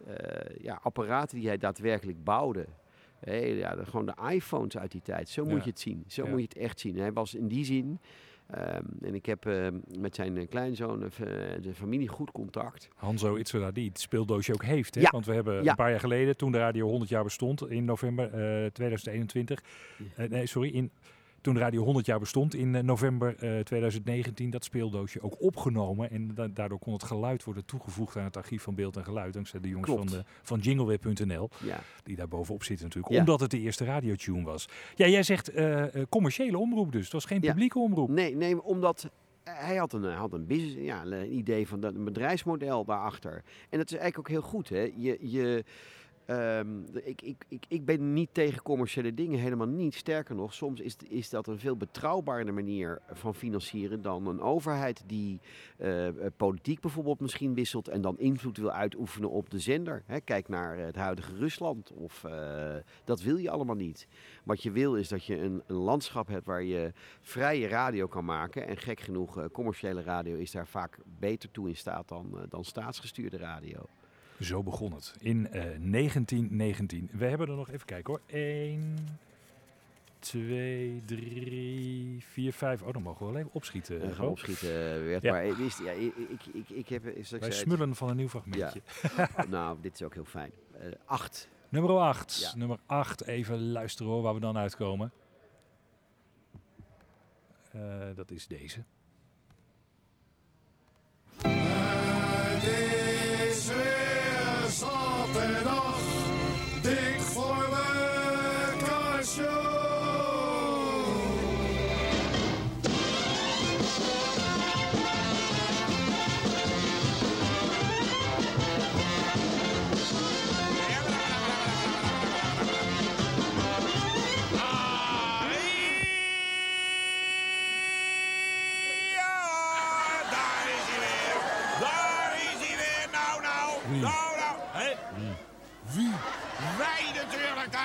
eh, ja, apparaten die hij daadwerkelijk bouwde. Hey, ja, gewoon de iPhones uit die tijd. Zo moet je het zien. Zo Ja. moet je het echt zien. Hij was in die zin, ehm, en ik heb eh, met zijn eh, kleinzoon, eh, de familie, goed contact. Hanzo Itzela, die het speeldoosje ook heeft. Hè? Ja. Want we hebben een paar jaar geleden, toen de radio 100 jaar bestond, in november eh, 2021. eh, nee, sorry, in, toen radio 100 jaar bestond, in eh, november eh, 2019, dat speeldoosje ook opgenomen. En da- daardoor kon het geluid worden toegevoegd aan het archief van beeld en geluid. Dankzij de jongens van, de, van jingleweb.nl, Ja. die daar bovenop zitten natuurlijk. Ja. Omdat het de eerste radiotune was. Ja, jij zegt eh, eh, commerciële omroep dus. Het was geen Ja. publieke omroep. Nee, nee omdat hij had een, had een business, ja, een idee van dat, een bedrijfsmodel daarachter. En dat is eigenlijk ook heel goed. Hè? Je, je, Ehm, ik, ik, ik, ik ben niet tegen commerciële dingen, helemaal niet. Sterker nog, soms is, is dat een veel betrouwbaarder manier van financieren dan een overheid die eh, eh, politiek bijvoorbeeld misschien wisselt en dan invloed wil uitoefenen op de zender. Kijk naar het huidige Rusland. Of, eh, dat wil je allemaal niet. Wat je wil is dat je een, een landschap hebt waar je vrije radio kan maken. En gek genoeg, commerciële radio is daar vaak beter toe in staat dan, dan staatsgestuurde radio. Zo begon het in eh, 1919. We hebben er nog even kijken hoor. 1, 2, 3, 4, 5. Oh, dan mogen we wel even opschieten. En gaan opschieten eh, werd. Ja. Maar ik, wist, ja, ik, ik, ik, ik heb... Wij zei, smullen van een nieuw fragmentje. Ja. nou, dit is ook heel fijn. Eh, acht. Nummer 8. Ja. Nummer 8. Even luisteren hoor, waar we dan uitkomen. Eh, dat is deze.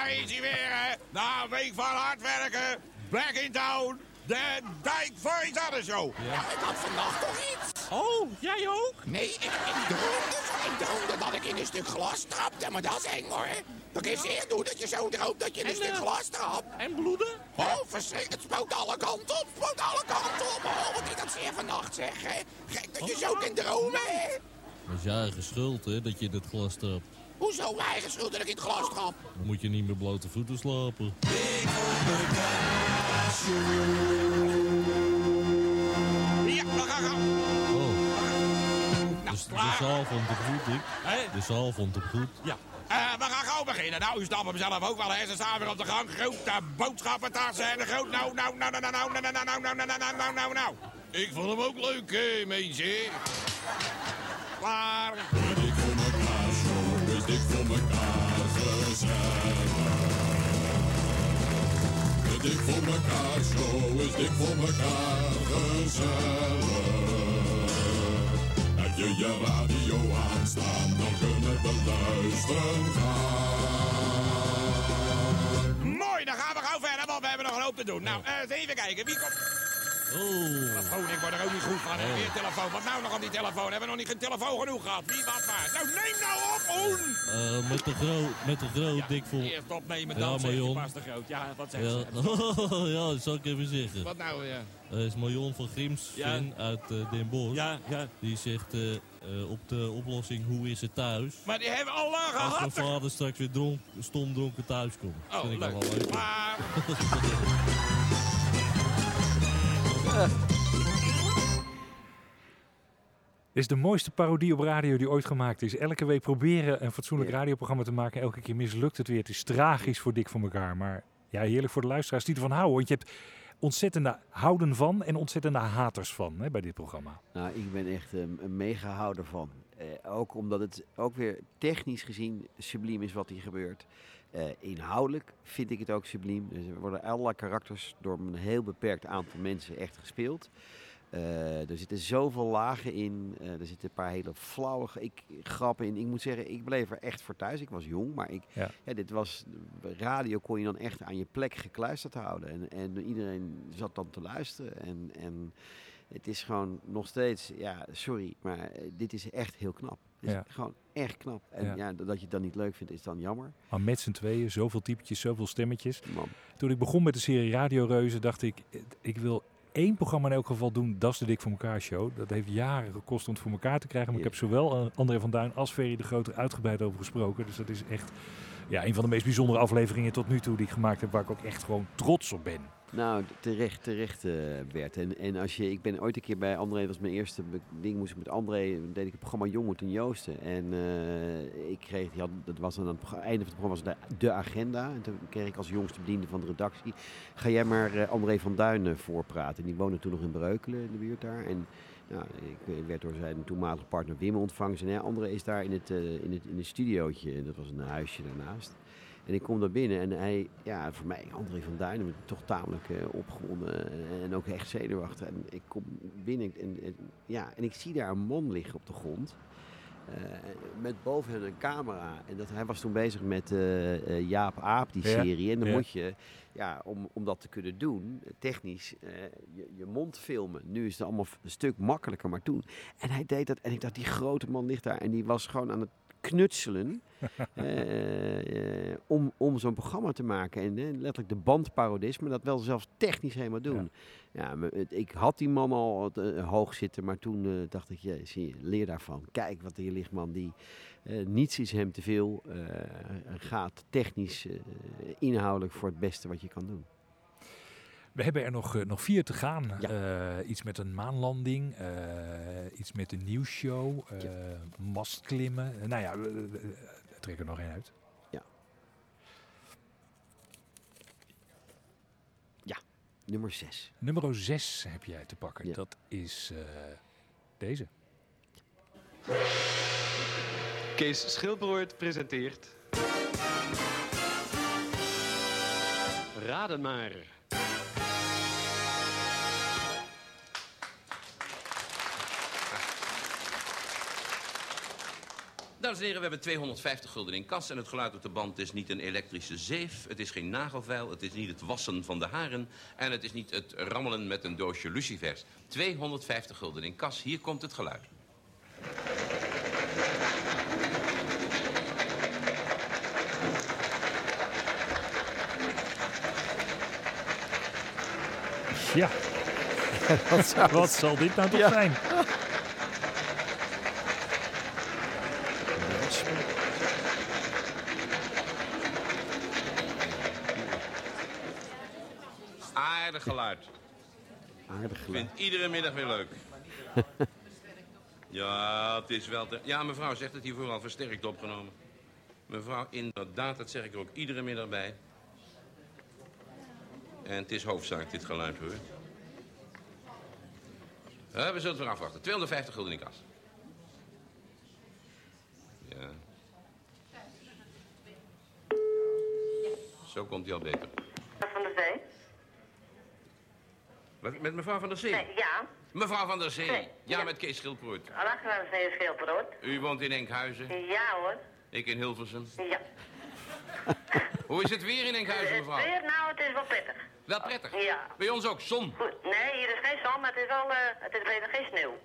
Daar is hij weer, hè. Na een week van hard werken. Back in town. De Dijk Voice Other Show. Ja, ik had vannacht toch iets. Oh, jij ook? Nee, ik, ik droomde, ik droomde dat ik in een stuk glas trapte, maar dat is eng hoor. Dat je zeer doen dat je zo droomt dat je in een stuk glas trapt. En bloeden? Oh, verschrikkelijk. Het spoot alle kanten op, spoot alle kanten op. Oh, wat is dat zeer vannacht zeg, hè. Gek dat je zo kunt dromen, hè. Dat is je eigen schuld, hè, dat je in het glas trapt. Hoezo eigen schuld dat ik in het glas trap? Dan moet je niet met blote voeten slapen. Ja, we gaan gaan. Dus de zaal vond het goed. Hè? De zaal vond het goed. Ja. Eh, we gaan gauw beginnen. Nou, u snapt hem zelf ook wel, hè. Ze staan weer op de gang. Grote boodschappentassen en de groot... Nou, nou, nou, nou, nou, nou, nou, nou, nou, nou, nou, nou, nou, nou, nou. Ik vond hem ook leuk, hè, mensen. Klaar. Is dik voor elkaar gezellig. Dik voor elkaar show is dik voor elkaar gezellig. Heb je je radio aanstaan, dan kunnen we luisteren gaan. Mooi, dan gaan we gauw verder, want we hebben nog een hoop te doen. Nou, eh, eens even kijken. Wie komt... Oh. Telefoon, ik word er ook niet goed van. hè. Weer telefoon. Wat nou nog aan die telefoon? Hebben we nog niet geen telefoon genoeg gehad? Wie, wat, waar? Nou, neem nou op, Oen! Eh, met de groot, met de groot, Dick voor... Eerst opnemen, Ja, dan zeg je Marion. pas te groot. Ja, wat zeg Ja, ze? ja, dat zal ik even zeggen. Wat nou, ja? Dat is Marion van Grims, Ja. uit eh, Den Bosch. Ja, ja. Die zegt eh, op de oplossing hoe is het thuis? Maar die hebben al lang Als mijn gehad. vader straks weer dronk, stom dronken thuis komt. Dat Oh, vind ik leuk. wel leuk. Maar... Dit is de mooiste parodie op radio die ooit gemaakt is. Elke week proberen een fatsoenlijk radioprogramma te maken. Elke keer mislukt het weer. Het is tragisch voor Dik voor elkaar. Maar ja, heerlijk voor de luisteraars die ervan houden. Want je hebt ontzettende houden van en ontzettende haters van hè, bij dit programma. Nou, ik ben echt een, een mega houder van. Eh, ook omdat het ook weer technisch gezien subliem is wat hier gebeurt. Eh, inhoudelijk vind ik het ook subliem. Dus er worden allerlei karakters door een heel beperkt aantal mensen echt gespeeld. Eh, er zitten zoveel lagen in. Eh, er zitten een paar hele flauwe ik, grappen in. Ik moet zeggen, ik bleef er echt voor thuis. Ik was jong, maar ik, Ja. ja, dit was, radio kon je dan echt aan je plek gekluisterd houden. En, en iedereen zat dan te luisteren. En, en het is gewoon nog steeds, ja, sorry, maar dit is echt heel knap. Is Ja. gewoon echt knap. En Ja. ja. dat je het dan niet leuk vindt, is dan jammer. Maar met z'n tweeën, zoveel typetjes, zoveel stemmetjes. Man. Toen ik begon met de serie Radio Reuzen, dacht ik, ik wil één programma in elk geval doen. Dat is de Dik voor elkaar show. Dat heeft jaren gekost om het voor elkaar te krijgen. Maar ik heb zowel eh, André van Duin als Ferry de Grote uitgebreid over gesproken. Dus dat is echt ja, een van de meest bijzondere afleveringen tot nu toe die ik gemaakt heb. Waar ik ook echt gewoon trots op ben. Nou, terecht, terecht eh, Bert. En, en als je, ik ben ooit een keer bij André, dat was mijn eerste ding, moest ik met André, deed ik het programma Jong ten Joosten. En eh, ik kreeg, had, dat was aan het einde van het programma, was de, de agenda. En toen kreeg ik als jongste bediende van de redactie, ga jij maar eh, André van Duin eh, voorpraten. Die woonde toen nog in Breukelen, in de buurt daar. En Nou, ik werd door zijn toenmalige partner Wim ontvangen. En André is daar in het, in het, in het studiootje. Dat was een huisje daarnaast. En ik kom daar binnen en hij, ja, voor mij, André van Duinen, toch tamelijk eh, opgewonden en ook echt zenuwachtig. En ik kom binnen en, en, ja, en ik zie daar een man liggen op de grond. Eh, met boven hem een camera. En dat, hij was toen bezig met eh, Jaap Aap, die Ja, serie. En dan ja. moet je, ja, om, om dat te kunnen doen, technisch, je, je mond filmen. Nu is het allemaal een stuk makkelijker, maar toen. En hij deed dat. En ik dacht, die grote man ligt daar. En die was gewoon aan het knutselen eh, eh, om, om zo'n programma te maken. En eh, letterlijk de bandparodisme, dat wel zelfs technisch helemaal doen. Ja, ik had die man al hoog zitten, maar toen dacht ik, ja, zie je, leer daarvan. Kijk wat hier ligt, man. Die, niets is hem te veel. gaat technisch, inhoudelijk voor het beste wat je kan doen. We hebben er nog, eh, nog vier te gaan. Eh, iets met een maanlanding, eh, iets met een nieuwsshow, eh mastklimmen. Nou ja, we, we- we trekken er nog één uit. Ja. Ja, nummer 6. Nummer 6 heb jij te pakken. Dat is eh, deze. Kees Schilbroert presenteert. Raden maar. Dames en heren, we hebben 250 gulden in kas en het geluid op de band is niet een elektrische zeef. Het is geen nagelveil, het is niet het wassen van de haren en het is niet het rammelen met een doosje lucifers. 250 gulden in kas, hier komt het geluid. Ja. Wat zal dit nou toch Ja. zijn? Aardig geluid. Aardig Ik vind iedere middag weer leuk. Ja, het is wel... Te... Ja, mevrouw zegt het hier vooral versterkt opgenomen. Mevrouw, inderdaad, dat zeg ik er ook iedere middag bij. En het is hoofdzaak, dit geluid, hoor. Eh, we zullen het weer afwachten. 250 gulden in kas. Ja. Zo komt hij al beter. Van de Zee? Met mevrouw van der Zee? Nee, ja. Mevrouw van der Zee. Nee, ja, met Kees Schildproet. Achter van de Zee is Schilperoot. U woont in Enkhuizen. Ja hoor. Ik in Hilversum. Ja. Hoe is het weer in Enkhuizen, Het mevrouw? weer, nou, het is wel pittig. Wel prettig. Ja. Bij ons ook zon. Goed. Nee, hier is geen zon, maar het is wel, eh, het is beter geen sneeuw.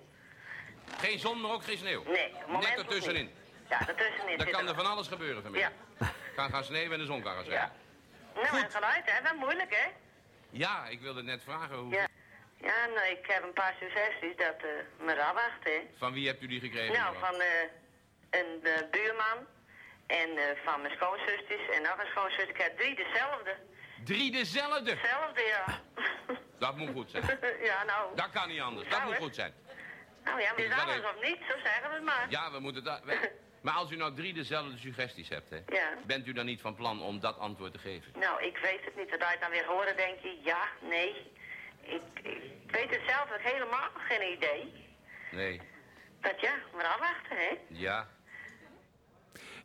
Geen zon, maar ook geen sneeuw. Nee, het Net ertussenin. Ja, ertussenin Dan kan er van alles gebeuren vanmiddag. Ja. Kan gaan sneeuwen en de zon kan gaan schijnen. Nou, het geluid, hè, wel moeilijk, hè? Ja, ik wilde net vragen hoe... Ja. Ja, nou, ik heb een paar suggesties dat eh me afwacht, hè. Van wie hebt u die gekregen? Nou, mevrouw? van eh, een eh, buurman en van mijn schoonzusters en nog een schoonzus. Ik heb drie dezelfde. Drie dezelfde? Dezelfde, ja. Dat moet goed zijn. ja, nou. Dat kan niet anders. Dat Nou, moet goed zijn. Nou ja, maar is even. of niet, zo zeggen we het maar. Ja, we moeten dat... we- Maar als u nou drie dezelfde suggesties hebt, hè, Ja. bent u dan niet van plan om dat antwoord te geven? Nou, ik weet het niet. Zodra je dan weer horen, denk je, ja, nee. Ik, ik weet het zelf ook helemaal geen idee. Nee. Dat ja, maar afwachten, hè? Ja.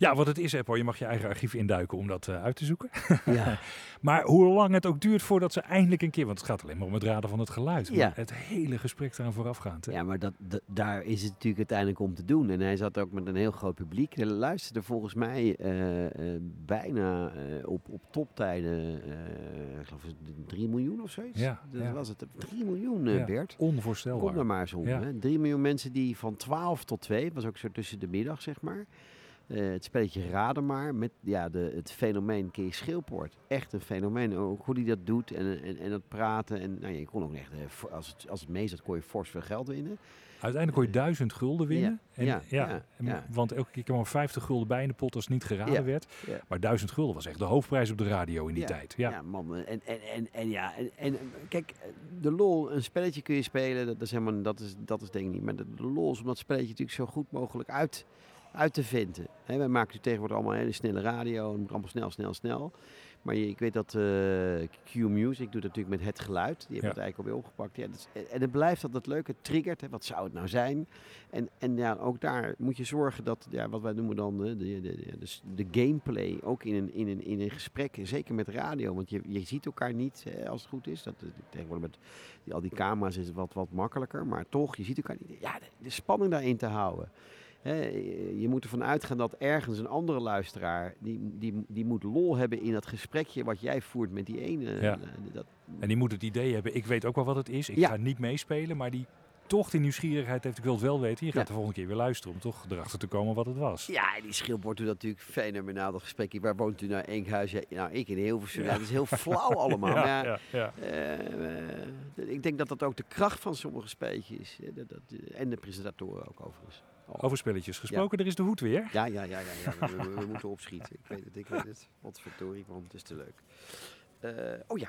Ja, wat het is, Apple, je mag je eigen archief induiken om dat eh, uit te zoeken. Ja. maar hoe lang het ook duurt voordat ze eindelijk een keer, want het gaat alleen maar om het raden van het geluid. Ja. Het hele gesprek eraan voorafgaand. Hè? Ja, maar dat, dat- daar is het natuurlijk uiteindelijk om te doen. En hij zat ook met een heel groot publiek. Er luisterde volgens mij eh, eh, bijna op, op toptijden, ik geloof 3 miljoen of zoiets. Ja, dat ja. was het. 3 miljoen, Ja, Bert. onvoorstelbaar. Kom er maar eens om. Ja. Hè? 3 miljoen mensen die van 12 tot 2, was ook zo tussen de middag, zeg maar. Eh, het spelletje Raden maar, met ja, de, het fenomeen Kees Schilpoort. Echt een fenomeen, ook hoe hij dat doet en, en, en dat praten. En nou, ja, je kon ook echt, eh, als het, als het mee zat, kon je fors veel geld winnen. Uiteindelijk kon je duizend gulden winnen. Ja, En, ja. Want elke keer kwam er 50 gulden bij in de pot als het niet geraden werd. Maar duizend gulden was echt de hoofdprijs op de radio in die ja, tijd. Ja. ja man. En, en, en, en ja, en, en kijk, de lol, een spelletje kun je spelen, dat is helemaal, dat is, dat is denk ik niet. Maar de, de lol is om dat spelletje natuurlijk zo goed mogelijk uit, uit te vinden. Hè, wij maken nu tegenwoordig allemaal hele snelle radio, en allemaal snel, snel, snel. Maar je- ik weet dat eh, Q Music doet natuurlijk met het geluid. Die hebben Ja. het eigenlijk alweer opgepakt. Ja, dat is- en het blijft altijd leuk. Het triggert. Hè, wat zou het nou zijn? En, en ja, ook daar moet je zorgen dat, ja, wat wij noemen dan de, de, de, de, de gameplay, ook in een, in, een, in een gesprek, zeker met radio. Want je, je ziet elkaar niet hè, als het goed is. Dat, tegenwoordig met die, al die camera's is het wat, wat makkelijker. Maar toch, je ziet elkaar niet. Ja, de, de spanning daarin te houden. Hè, je- moet ervan uitgaan dat ergens een andere luisteraar, die, die, die moet lol hebben in dat gesprekje wat jij voert met die ene. Ja. eh, Dat, En die moet het idee hebben, ik weet ook wel wat het is. Ik Ja. ga niet meespelen, maar die toch die nieuwsgierigheid heeft, ik wil het wel weten. Je gaat Ja. de volgende keer weer luisteren om toch erachter te komen wat het was. Ja, die schildbord doet natuurlijk fenomenaal dat gesprekje. Waar woont u nou? Enkhuizen? Ja, nou, ik in Hilversum. Ja. Ja. dat is heel flauw allemaal. Ja, maar ja, ja. eh, ik denk dat dat ook de kracht van sommige spelletjes is. Dat, dat, en de presentatoren ook overigens. Oh. Over spelletjes gesproken, er is de hoed weer. Ja, ja, ja, ja, ja. We, we- we moeten opschieten. Ik weet het, ik weet het. Wat verdorie, want het is te leuk. Eh, oh ja,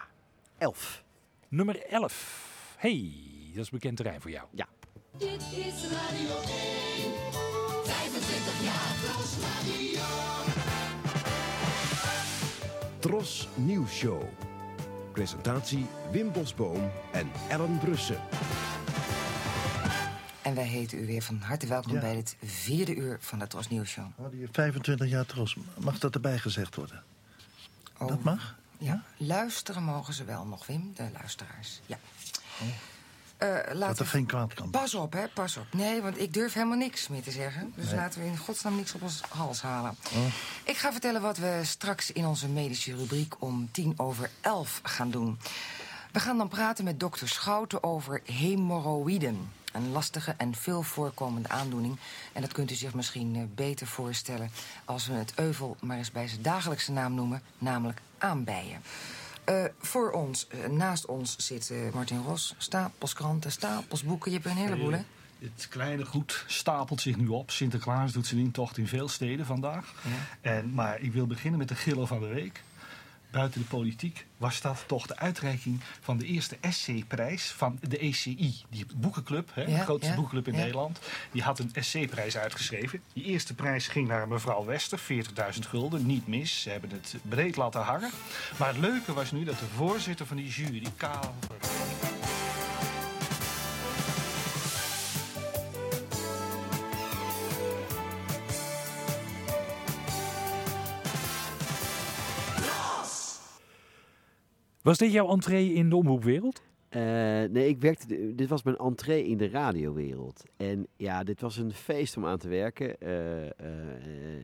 elf. Nummer 11. Hey, dat is bekend terrein voor jou. Ja. Dit is Radio 1. 25 jaar Tros Radio. Tros Nieuws Show. Presentatie Wim Bosboom en Ellen Brussen. En wij heten u weer van harte welkom Ja. bij dit vierde uur van de Tros Nieuws Show. We hadden hier 25 jaar Tros. Mag dat erbij gezegd worden? Oh, Dat mag? Ja, luisteren mogen ze wel nog, Wim, de luisteraars. Ja. Oh. Eh, Dat er geen kwaad kan. Pas op, hè, pas op. Nee, want ik durf helemaal niks meer te zeggen. Dus Nee. laten we in godsnaam niks op ons hals halen. Oh. Ik ga vertellen wat we straks in onze medische rubriek om tien over elf gaan doen. We gaan dan praten met dokter Schouten over hemorroïden. Een lastige en veel voorkomende aandoening. En dat kunt u zich misschien eh, beter voorstellen... als we het euvel maar eens bij zijn dagelijkse naam noemen, namelijk aanbijen. Eh, voor ons, eh, naast ons, zit Martin Ros. Stapels kranten, stapels boeken. Je hebt er een heleboel, hè? Het kleine goed stapelt zich nu op. Sinterklaas doet zijn intocht in veel steden vandaag. En, maar ik wil beginnen met de gillen van de week. Buiten de politiek was dat toch de uitreiking van de eerste SC-prijs van de ECI. Die boekenclub, hè, Ja, de grootste ja, boekenclub in ja. Nederland. Die had een SC-prijs uitgeschreven. Die eerste prijs ging naar mevrouw Wester, 40.000 gulden. Niet mis, ze hebben het breed laten hangen. Maar het leuke was nu dat de voorzitter van die jury, Karel... Was dit jouw entree in de omroepwereld? Eh, nee, ik werkte. Dit was mijn entree in de radiowereld. En ja, dit was een feest om aan te werken. Eh, eh,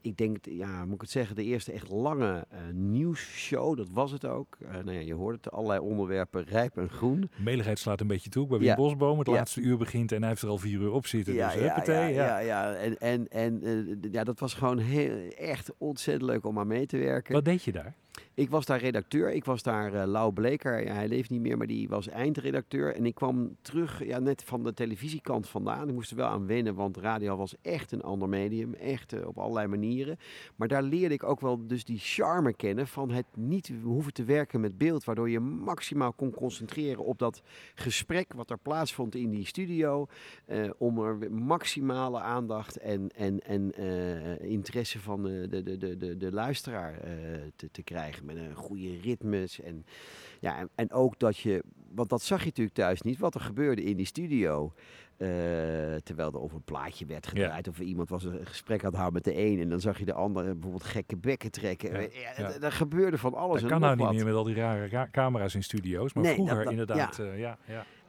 ik denk, ja, moet ik het zeggen, de eerste echt lange nieuwsshow, dat was het ook. Nou ja, je hoort het, allerlei onderwerpen, rijp en groen. Meligheid slaat een beetje toe. Bij Wim Ja. Bosboom, het Ja. laatste uur begint en hij heeft er al vier uur op zitten. Ja, dus ja, ja, ja, ja. En, en, en ja, dat was gewoon heel, echt ontzettend leuk om aan mee te werken. Wat deed je daar? Ik was daar redacteur. Ik was daar eh Lau Bleker. Hij leeft niet meer, maar die was eindredacteur. En ik kwam terug ja, net van de televisiekant vandaan. Ik moest er wel aan wennen, want radio was echt een ander medium. Echt eh, op allerlei manieren. Maar daar leerde ik ook wel dus die charme kennen van het niet hoeven te werken met beeld. Waardoor je maximaal kon concentreren op dat gesprek wat er plaatsvond in die studio. eh, om er maximale aandacht en, en, en interesse van de, de, de, de, de luisteraar te, te krijgen. Met een goede ritmes. En, ja, en, en ook dat je, want dat zag je natuurlijk thuis niet, wat er gebeurde in die studio. eh, terwijl er over een plaatje werd gedraaid. Of iemand was een gesprek aan het houden met de een. En dan zag je de ander bijvoorbeeld gekke bekken trekken. Ja, Er gebeurde van alles Dat en kan nou niet wat. meer met al die rare camera's in studio's. Maar Nee, vroeger dat- dat- inderdaad, ja. eh, ja,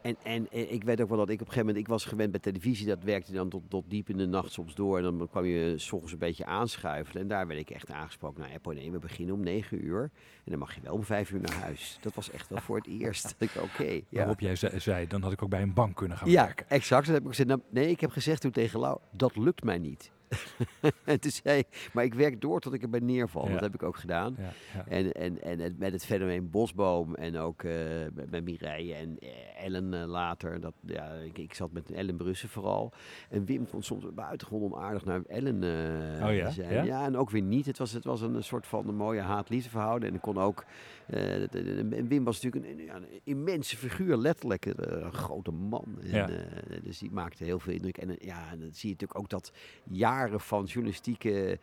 ja. En, en ik weet ook wel dat ik op een gegeven moment, ik was gewend bij televisie, dat werkte dan tot, tot diep in de nacht soms door. En dan kwam je s ochtends een beetje aanschuifelen. En daar werd ik echt aangesproken. Nou, Eppo, nee, we beginnen om negen uur. En dan mag je wel om vijf uur naar huis. Dat was echt wel voor het eerst. Dat ik, Oké. ja. Waarop jij ze- zei, dan had ik ook bij een bank kunnen gaan Ja, werken. exact. Dat heb ik gezegd. Nou, nee, ik heb gezegd toen tegen Lau, dat lukt mij niet. en toen zei ik, maar ik werk door tot ik erbij neerval. Ja. Dat heb ik ook gedaan. Ja, ja. En, en, en het, met het fenomeen Bosboom en ook eh, met, met Mireille en eh, Ellen eh, later. Dat, ja, ik, ik zat met Ellen Brussen vooral. En Wim vond soms buitengewoon onaardig naar Ellen eh, Oh ja? zijn. Ja? en ook weer niet. Het was, het was een soort van een mooie haat-liefde verhouden. En ik kon ook... eh, Wim was natuurlijk een, een immense figuur, letterlijk. eh, Een grote man. En, eh, dus die maakte heel veel indruk. En ja, dan zie je natuurlijk ook dat jaren van journalistieke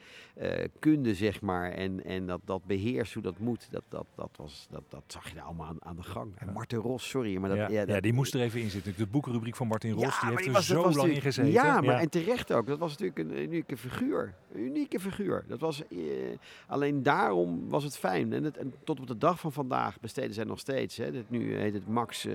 kunde, zeg maar. En, en dat, dat beheers hoe dat moet, dat, dat, dat, was, dat, dat zag je daar allemaal aan, aan de gang. En Martin Ros, sorry, maar dat... ja, ja, ja, dat- die moest er even in zitten. De boekrubriek van Martin Ros, ja, die heeft er was- zo lang in gezeten. Ja, maar en terecht ook. Dat was natuurlijk een unieke figuur. Een unieke figuur. Dat was, eh, alleen daarom was het fijn. En, het, en tot op de dag van vandaag besteden zij nog steeds. Hè. Dit, nu heet het Max... eh,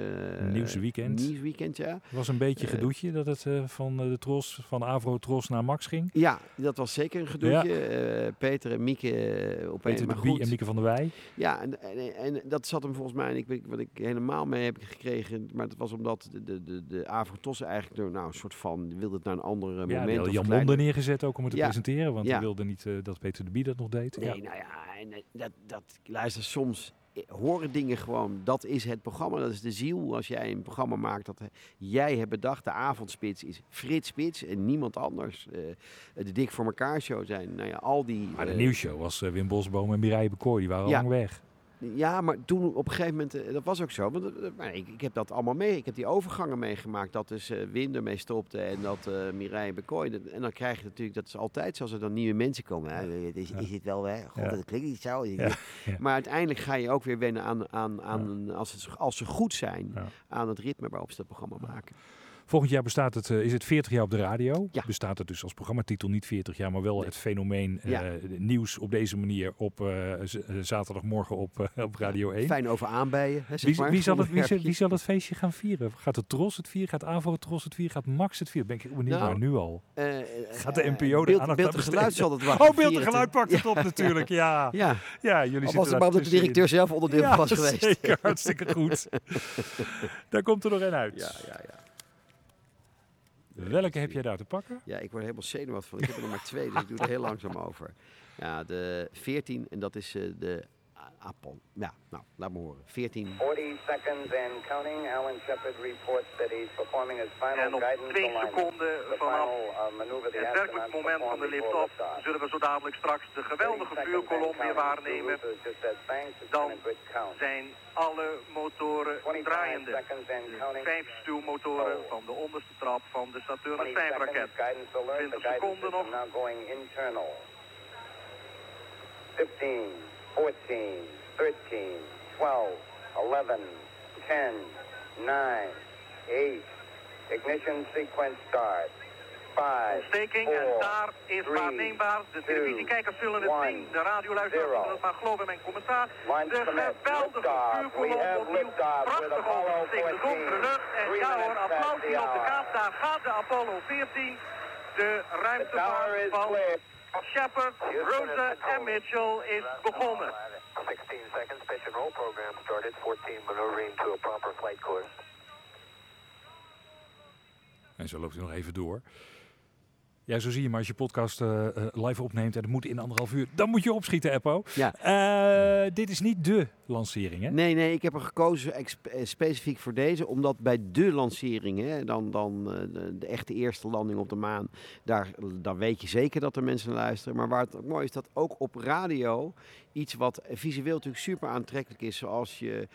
Nieuwsweekend. Nieuwsweekend, ja. Het was een beetje Eh, gedoetje dat het eh, van eh, de Tros, van Avro Tros naar Max ging. Ja, dat was zeker een gedoetje. Eh, Peter en Mieke eh, op Peter de maar Bie goed. en Mieke van der Wij. Ja, en, en, en dat zat hem volgens mij, en ik, weet- wat ik helemaal mee heb gekregen, maar dat was omdat de, de, de, de Avrotos eigenlijk door, nou, een soort van, wilde het naar een andere Ja, moment. of Jan kleine- Monde neergezet ook om het te Ja. presenteren. Want Ja. hij wilde niet eh, dat Peter de Bie dat nog deed. Nee, Ja. nou ja, en eh, dat, dat, luister, soms eh, horen dingen gewoon, dat is het programma, dat is de ziel. Als jij een programma maakt dat jij hebt bedacht, de avondspits is Frits Spits en niemand anders. Eh, de Dik voor elkaar show zijn, nou ja, al die... Maar de eh, nieuwsshow was eh, Wim Bosboom en Mireille Bekoor. Die waren al Ja. lang weg. Ja, maar toen op een gegeven moment, eh, dat was ook zo. Want eh, maar ik, ik heb dat allemaal mee. Ik heb die overgangen meegemaakt. Dat dus eh Wim ermee stopte en dat eh Mireille Bekooi. dat- En dan krijg je natuurlijk, dat is altijd zo, als er dan nieuwe mensen komen. Hè, is, is het wel, hè? God, Ja. dat klinkt niet zo. Ja. Maar uiteindelijk ga je ook weer wennen aan, aan, aan als, het, als ze goed zijn, aan het ritme waarop ze dat programma maken. Volgend jaar bestaat het, eh, is het 40 jaar op de radio. Bestaat het dus als programmatitel niet 40 jaar, maar wel het fenomeen eh, Ja. nieuws op deze manier op eh, zaterdagmorgen op, op Radio 1. Fijn over aanbijen, hè, zeg Wie, maar, wie, zal het, wie, wie zal het feestje gaan vieren? Gaat het Tros het vieren? Gaat Avro Tros het vieren? Gaat Max het vieren? Ben ik benieuwd Nou, nu al. Gaat de NPO de beeld- aandacht beeld aan en geluid zal het wel Oh, beeld en geluid pakt het op natuurlijk, ja. Ja. ja jullie zitten was het daar maar omdat de directeur zelf onderdeel ja, was geweest. zeker. Hartstikke goed. Daar komt er nog een uit. Ja, ja, ja. Welke heb jij daar te pakken? Ja, ik word helemaal zenuwachtig van. Ik heb er nog maar twee, dus ik doe er heel langzaam over. Ja, de 14, en dat is eh, de Apple. Ja, nou, laat me horen. 14. 40 seconds and counting. Alan Shepard reports that he's performing his final En op guidance twee seconden vanaf final, uh, het werkelijk moment van de lift-off zullen we zo dadelijk straks de geweldige 30 seconds vuurkolom weer waarnemen. Dan zijn alle motoren 25 draaiende. seconds and De counting. vijf stuwmotoren van de onderste trap van de Saturnus 20 5 raket. seconds, guidance alert. 20 The guidance seconden nog. now going internal. 15, 14, 13, 12, 11, 10, 9, 8. Ignition sequence start. 5, Ontsteking en daar is waarneembaar. De televisiekijkers zullen het zien. De radioluisteraars zullen het maar geloven in mijn commentaar. De geweldige vuurkolom opnieuw. Prachtig overgestegen de donkere lucht. En ja hoor, applaus hier op de kaap. Daar gaat de Apollo 14. De ruimtevaart van Shepard, Rosa en Mitchell is begonnen. 16 seconds, mission roll program started. 14 maneuvering to a proper flight course. En zo loopt hij nog even door. Ja, zo zie je maar als je podcast eh, eh, live opneemt en het moet in anderhalf uur, dan moet je opschieten, Eppo. Ja. Eh, dit is niet de lancering, hè? Nee, nee, ik heb er gekozen eh, specifiek voor deze, omdat bij de lancering, hè, dan, dan eh, de, de echte eerste landing op de maan, daar, daar weet je zeker dat er mensen luisteren. Maar waar het ook mooi is, dat ook op radio iets wat visueel natuurlijk super aantrekkelijk is, zoals je,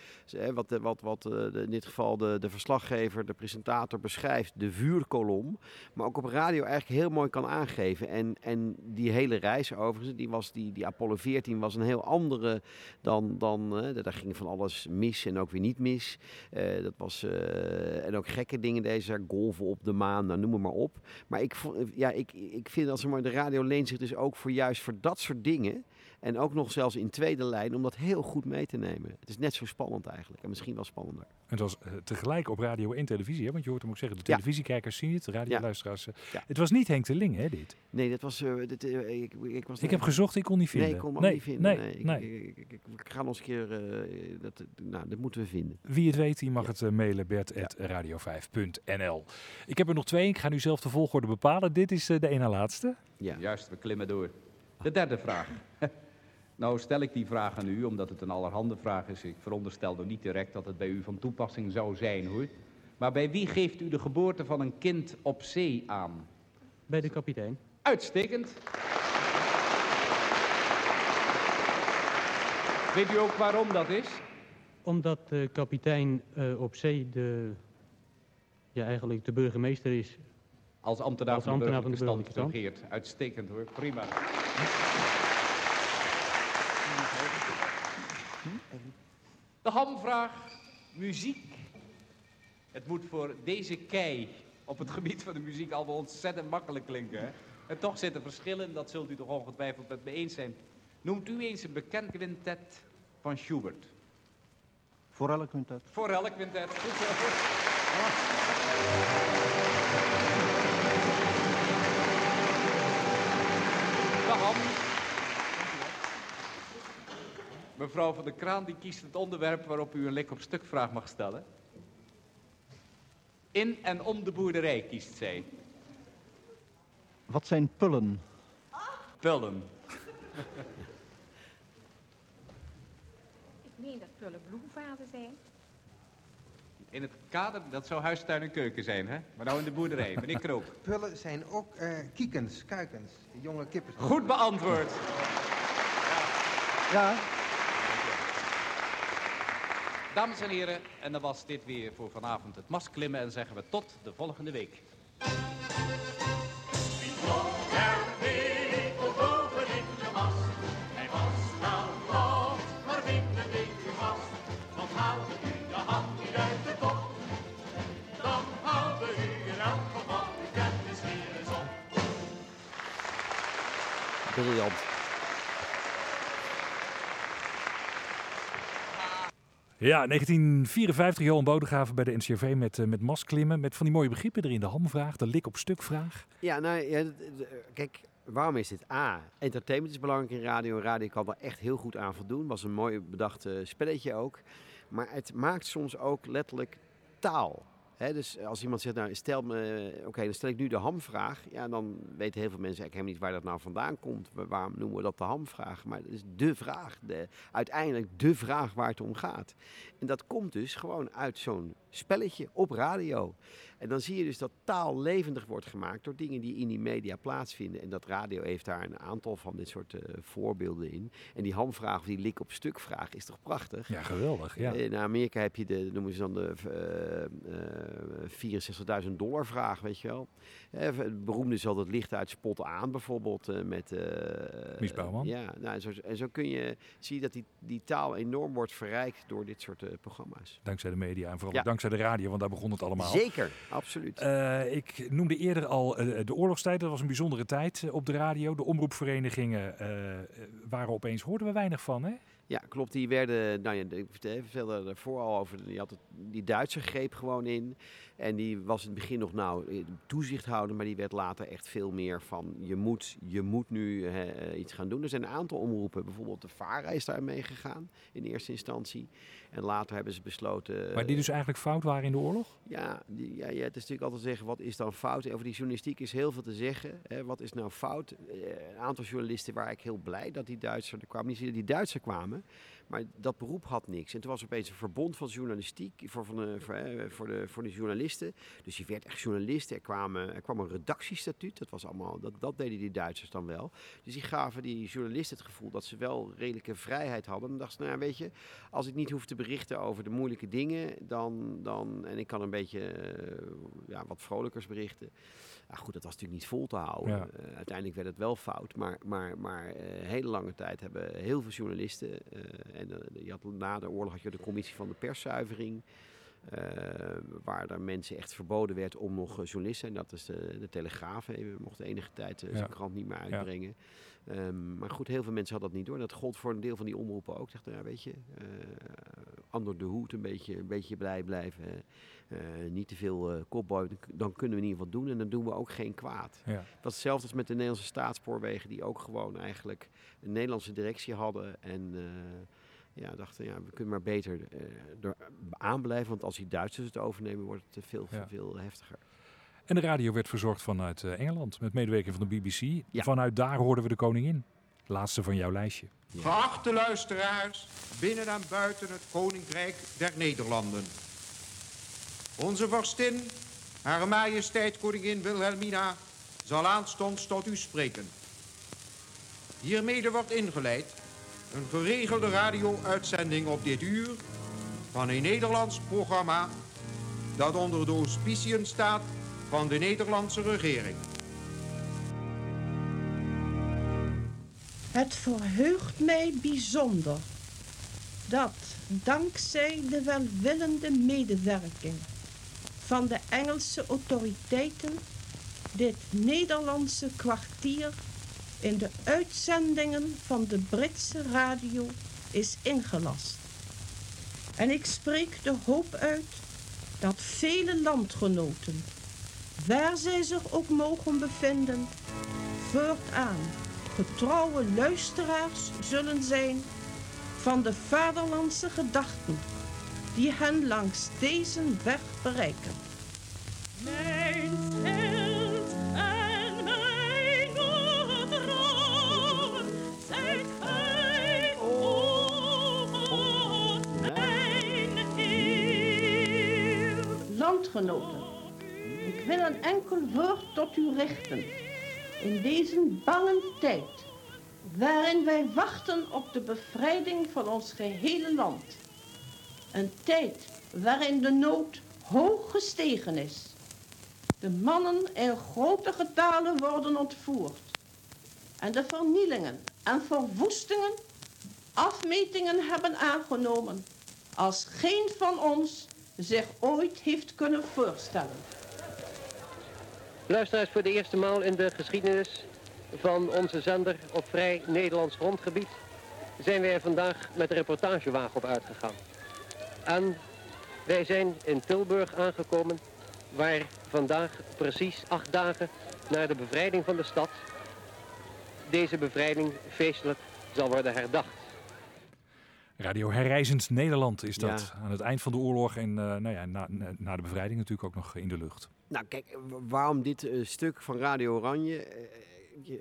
wat, wat, wat eh, in dit geval de, de verslaggever, de presentator beschrijft, de vuurkolom, maar ook op radio eigenlijk heel mooi kan aangeven. En, en die hele reis overigens, die, was, die, die Apollo 14 was een heel andere dan, dan eh, daar ging van alles mis en ook weer niet mis. Eh, dat was, eh, en ook gekke dingen deze, golven op de maan, nou, noem maar op. Maar ik, ja, ik, ik vind als maar de radio leent zich dus ook voor juist voor dat soort dingen. En ook nog zelfs in tweede lijn om dat heel goed mee te nemen. Het is net zo spannend eigenlijk. En misschien wel spannender. Het was eh, tegelijk op radio en televisie, hè? want je hoort hem ook zeggen, de Ja. televisiekijkers zien het, de radioluisteraars. eh. Ja. Het was niet Henk de Ling, hè, dit? Nee, dat was. eh, dit, ik, ik, was Ik heb gezocht, ik kon niet Nee, vinden. ik kon hem Nee, niet vinden. nee, Nee, ik, nee. Ik, ik, ik- ik ga nog eens een keer. eh, dat, nou, dat moeten we vinden. Wie het weet, die mag het mailen, bert.radio5.nl. Ik heb er nog twee, ik ga nu zelf de volgorde bepalen. Dit is de ene laatste. Ja. Juist, we klimmen door. De derde vraag. nou stel ik die vraag aan u omdat het een allerhande vraag is. Ik veronderstel nog niet direct dat het bij u van toepassing zou zijn hoor. Maar bij wie geeft u de geboorte van een kind op zee aan? Bij de kapitein. Uitstekend. Weet u ook waarom dat is? Omdat de kapitein eh, op zee de, ja, eigenlijk de burgemeester is Als ambtenaar, Als van, de ambtenaar van de burgerlijke stand burgerlijke. Uitstekend hoor, prima. De hamvraag, muziek. Het moet voor deze kei op het gebied van de muziek allemaal ontzettend makkelijk klinken. Hè? En toch zitten verschillen, dat zult u toch ongetwijfeld met me eens zijn. Noemt u eens een bekend quintet van Schubert. Voor elk quintet. Voor elk quintet. Goed zo. De ham. Mevrouw van der Kraan die kiest het onderwerp waarop u een lik op stuk vraag mag stellen. In en om de boerderij kiest zij. Wat zijn pullen? Pullen. Ik meen dat pullen bloemvaten zijn. In het kader, dat zou huistuin en keuken zijn, hè? Maar nou in de boerderij, meneer Krook. Pullen zijn ook eh, kiekens, kuikens, jonge kippen. Goed beantwoord. Ja. Dames en heren, en dan was dit weer voor vanavond het masklimmen en zeggen we tot de volgende week. Hij was wel los, maar binnen weet u vast. Want haalde u de hand niet uit de kop, dan haalde u in elk geval uw kennis weer eens op. Briljant. Ja, 1954, Johan Bodegraven bij de NCRV met, eh, met masklimmen. Met van die mooie begrippen erin. De hamvraag, de lik op stuk vraag. Ja, nou ja, kijk, waarom is dit? A, entertainment is belangrijk in radio. Radio kan daar echt heel goed aan voldoen. Was een mooi bedacht eh, spelletje ook. Maar het maakt soms ook letterlijk taal. Dus als iemand zegt, nou stel me, oké, dan stel ik nu de hamvraag. Ja, dan weten heel veel mensen eigenlijk helemaal niet waar dat nou vandaan komt. Wa- Waarom noemen we dat de hamvraag? Maar het is de vraag, de, uiteindelijk de vraag waar het om gaat. En dat komt dus gewoon uit zo'n spelletje op radio. En dan zie je dus dat taal levendig wordt gemaakt door dingen die in die media plaatsvinden. En dat radio heeft daar een aantal van dit soort eh, voorbeelden in. En die hamvraag of die lik op stuk vraag is toch prachtig? Ja, geweldig. Ja. In Amerika heb je de, noemen ze dan de eh, eh, 64.000 dollar vraag, weet je wel. Eh, het beroemde is altijd licht uit spot aan, bijvoorbeeld eh, met... eh, Mies Bouwman. ja, nou, en, zo, en zo kun je, zie je dat die, die taal enorm wordt verrijkt door dit soort eh, programma's. Dankzij de media en vooral Ja. dankzij de radio, want daar begon het allemaal. Zeker, absoluut. Eh, ik noemde eerder al eh, de oorlogstijd. Dat was een bijzondere tijd eh, op de radio. De omroepverenigingen eh, eh, waren opeens, hoorden we weinig van, hè? Ja, klopt. Die werden, nou ja, ik vertelde- vertelde daarvoor al over, die, had het, die Duitser greep gewoon in. En die was in het begin nog nou eh, toezicht houden, maar die werd later echt veel meer van je moet, je moet nu eh, iets gaan doen. Er zijn een aantal omroepen, bijvoorbeeld de VARA is daar mee gegaan in eerste instantie. En later hebben ze besloten... Maar die dus eigenlijk fout waren in de oorlog? Ja, die, ja, ja, het is natuurlijk altijd zeggen, wat is dan fout? Over die journalistiek is heel veel te zeggen. Hè. Wat is nou fout? Eh, een aantal journalisten waren ik heel blij dat die Duitser er kwamen. Niet die Duitser kwamen, maar dat beroep had niks. En toen was er opeens een verbond van journalistiek voor, van de, eh, voor, de, voor de journalisten. Dus je werd echt journalist. Er, kwamen, er kwam een redactiestatuut. Dat, was allemaal, dat, dat deden die Duitsers dan wel. Dus die gaven die journalisten het gevoel dat ze wel redelijke vrijheid hadden. En dan dachten ze, nou weet je, als ik niet hoef te berichten over de moeilijke dingen, dan, dan en ik kan een beetje eh, ja, wat vrolijkers berichten. Ja, goed, dat was natuurlijk niet vol te houden. Ja. Eh, uiteindelijk werd het wel fout, maar, maar, maar eh, hele lange tijd hebben heel veel journalisten, eh, en je had, na de oorlog had je de commissie van de perszuivering, waar er mensen echt verboden werd om nog journalist te zijn. Dat is de, de Telegraaf, we mochten enige tijd zijn Ja. krant niet meer uitbrengen. Ehm, maar goed, heel veel mensen hadden dat niet door. En dat gold voor een deel van die omroepen ook. Dachten, ja, weet je, onder de hoed een beetje, een beetje blij blijven. Eh, niet te veel eh kopboy, dan, kunnen we in ieder geval doen. En dan doen we ook geen kwaad. Ja. Dat is hetzelfde als met de Nederlandse staatsspoorwegen, die ook gewoon eigenlijk een Nederlandse directie hadden. En eh, ja, dachten, ja, we kunnen maar beter eh er aanblijven. Want als die Duitsers het overnemen, wordt het veel, Ja. veel heftiger. En de radio werd verzorgd vanuit eh, Engeland met medewerking van de BBC. Ja. Vanuit daar hoorden we de koningin. Laatste van jouw lijstje. Geachte luisteraars, binnen en buiten het Koninkrijk der Nederlanden. Onze vorstin, Hare Majesteit Koningin Wilhelmina, zal aanstonds tot u spreken. Hiermede wordt ingeleid een geregelde radio-uitzending op dit uur van een Nederlands programma dat onder de auspiciën staat van de Nederlandse regering. Het verheugt mij bijzonder dat dankzij de welwillende medewerking van de Engelse autoriteiten dit Nederlandse kwartier in de uitzendingen van de Britse radio is ingelast. En ik spreek de hoop uit dat vele landgenoten, waar zij zich ook mogen bevinden, voortaan getrouwe luisteraars zullen zijn van de vaderlandse gedachten die hen langs deze weg bereiken. Mijn held en mijn droom, zijt gij, o mijn Heer. Landgenoten, ik wil een enkel woord tot u richten. In deze bange tijd, waarin wij wachten op de bevrijding van ons gehele land. Een tijd waarin de nood hoog gestegen is. De mannen in grote getalen worden ontvoerd. En de vernielingen en verwoestingen afmetingen hebben aangenomen als geen van ons zich ooit heeft kunnen voorstellen. Luisteraars, voor de eerste maal in de geschiedenis van onze zender op vrij Nederlands grondgebied zijn wij er vandaag met de reportagewagen op uitgegaan. En wij zijn in Tilburg aangekomen, waar vandaag precies acht dagen na de bevrijding van de stad deze bevrijding feestelijk zal worden herdacht. Radio Herreizend Nederland is dat. Ja. Aan het eind van de oorlog en eh, nou ja, na, na- na de bevrijding natuurlijk ook nog in de lucht. Nou, kijk, waarom dit eh, stuk van Radio Oranje? Eh,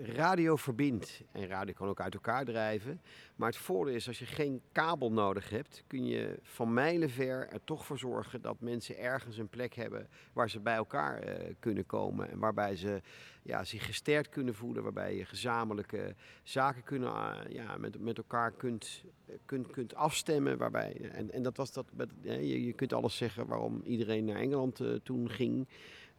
radio verbindt en radio kan ook uit elkaar drijven. Maar het voordeel is, als je geen kabel nodig hebt, kun je van mijlenver er toch voor zorgen dat mensen ergens een plek hebben waar ze bij elkaar eh, kunnen komen. En waarbij ze ja, zich gesterkt kunnen voelen, waarbij je gezamenlijke zaken kunnen, eh, ja, met, met elkaar kunt, eh, kunt, kunt afstemmen. Waarbij, en, en dat was dat, met, je, je kunt alles zeggen waarom iedereen naar Engeland toen ging.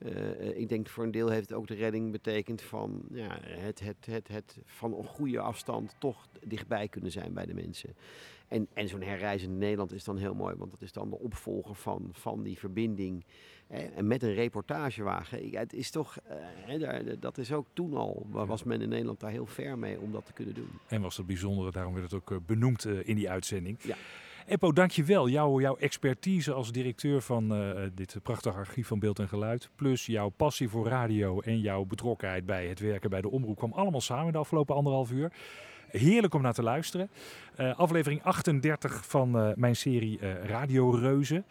Eh, eh, ik denk voor een deel heeft het ook de redding betekend van ja, het, het, het, het van een goede afstand toch dichtbij kunnen zijn bij de mensen. En, en zo'n herreizend Nederland is dan heel mooi, want dat is dan de opvolger van, van die verbinding. Eh, en met een reportagewagen. Ik- Het is toch, daar, dat is ook toen al, wa- was men in Nederland daar heel ver mee om dat te kunnen doen. En was het bijzondere, daarom werd het ook benoemd in die uitzending. Ja. Eppo, dankjewel. Jouw, jouw expertise als directeur van eh, dit prachtige archief van beeld en geluid. Plus jouw passie voor radio en jouw betrokkenheid bij het werken bij de omroep kwam allemaal samen de afgelopen anderhalf uur. Heerlijk om naar te luisteren. Eh, aflevering 38 van eh, mijn serie Radio Reuzen.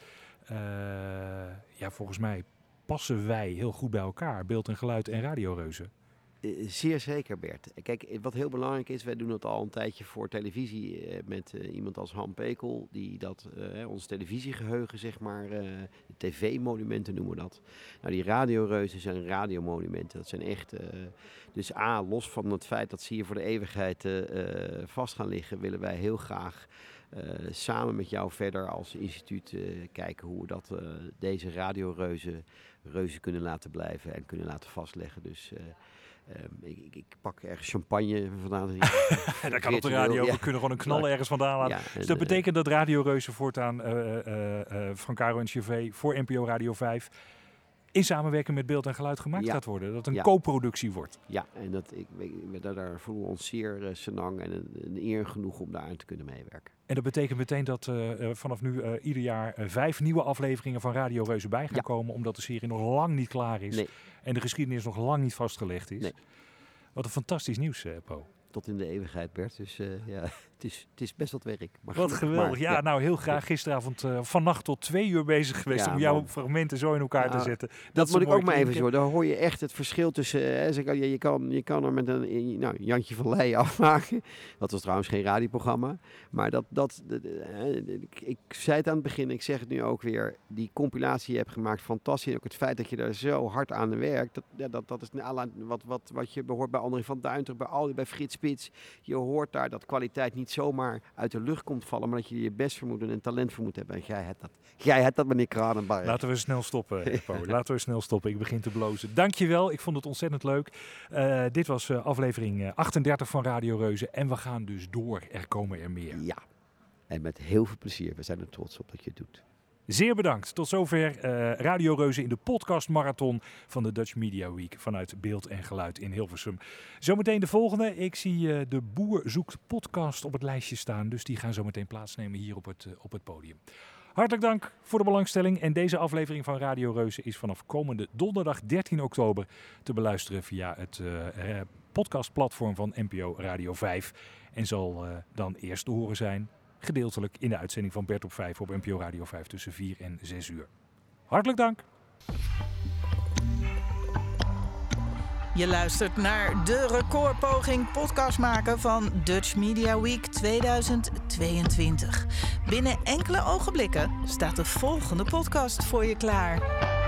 Ja, volgens mij passen wij heel goed bij elkaar. Beeld en geluid en Radio Reuzen. Eh, Zeer zeker, Bert. Kijk, eh, wat heel belangrijk is, wij doen het al een tijdje voor televisie eh, met eh, iemand als Han Pekel, die dat, eh, ons televisiegeheugen, zeg maar, eh, de tv-monumenten noemen we dat. Nou, die radioreuzen zijn radiomonumenten. Dat zijn echt, eh, dus A, los van het feit dat ze hier voor de eeuwigheid eh, eh, vast gaan liggen, willen wij heel graag eh, samen met jou verder als instituut eh, kijken hoe we dat, eh, deze radioreuzen reuzen kunnen laten blijven en kunnen laten vastleggen. Dus eh, ehm, ik, pak ergens champagne vandaan. dat kan op de radio. We kunnen gewoon een knal ergens vandaan laten. Ja, dus dat eh, betekent dat Radio Reuzen voortaan eh, eh, van Caro en CV voor NPO Radio 5 in samenwerking met beeld en geluid gemaakt Ja. gaat worden. Dat het een Ja. co-productie wordt. Ja, en dat, ik, ik, daar, daar voelen we ons zeer uh, senang en een, een eer genoeg om daaraan te kunnen meewerken. En dat betekent meteen dat eh, vanaf nu ieder jaar vijf nieuwe afleveringen van Radio Reuzen bij gaan komen. Omdat de serie nog lang niet klaar is. Nee. En de geschiedenis nog lang niet vastgelegd is. Nee. Wat een fantastisch nieuws, eh, Po. Tot in de eeuwigheid, Bert. Dus eh, ja, het is, het is best wat werk. Maar Wat geweldig. maar. Ja, nou heel graag gisteravond uh, vannacht tot twee uur bezig geweest Ja, om jouw man. fragmenten zo in elkaar te zetten. Dat, moet ik ook maar even zo. Daar hoor je echt het verschil tussen. Hè, zeg, je, je, kan, je kan er met een nou, Jantje van Leijen afmaken. Dat was trouwens geen radioprogramma. Maar dat, dat, ik, zei het aan het begin, ik zeg het nu ook weer. Die compilatie die je hebt gemaakt, fantastisch. En ook het feit dat je daar zo hard aan werkt. Dat, ja, dat, dat is wat, wat, wat je behoort bij André van Duinter, bij, al, bij Frits Spits. Je hoort daar dat kwaliteit niet niet zomaar uit de lucht komt vallen, maar dat je je best voor moet doen en talent voor moet hebben. En jij hebt dat. Jij hebt dat, meneer Kranenbarg. Laten we snel stoppen, Eppo. Laten we snel stoppen. Ik begin te blozen. Dankjewel. Ik vond het ontzettend leuk. Eh, dit was eh, aflevering eh, 38 van Radio Reuzen. En we gaan dus door. Er komen er meer. Ja. En met heel veel plezier. We zijn er trots op dat je het doet. Zeer bedankt. Tot zover eh, Radio Reuzen in de podcast marathon van de Dutch Media Week vanuit Beeld en Geluid in Hilversum. Zometeen de volgende. Ik zie eh, de Boer zoekt podcast op het lijstje staan, dus die gaan zometeen plaatsnemen hier op het, eh, op het podium. Hartelijk dank voor de belangstelling. En deze aflevering van Radio Reuzen is vanaf komende donderdag 13 oktober te beluisteren via het podcastplatform van NPO Radio 5. En zal dan eerst te horen zijn, gedeeltelijk in de uitzending van Bert op 5 op NPO Radio 5 tussen 4 en 6 uur. Hartelijk dank. Je luistert naar de recordpoging podcast maken van Dutch Media Week 2022. Binnen enkele ogenblikken staat de volgende podcast voor je klaar.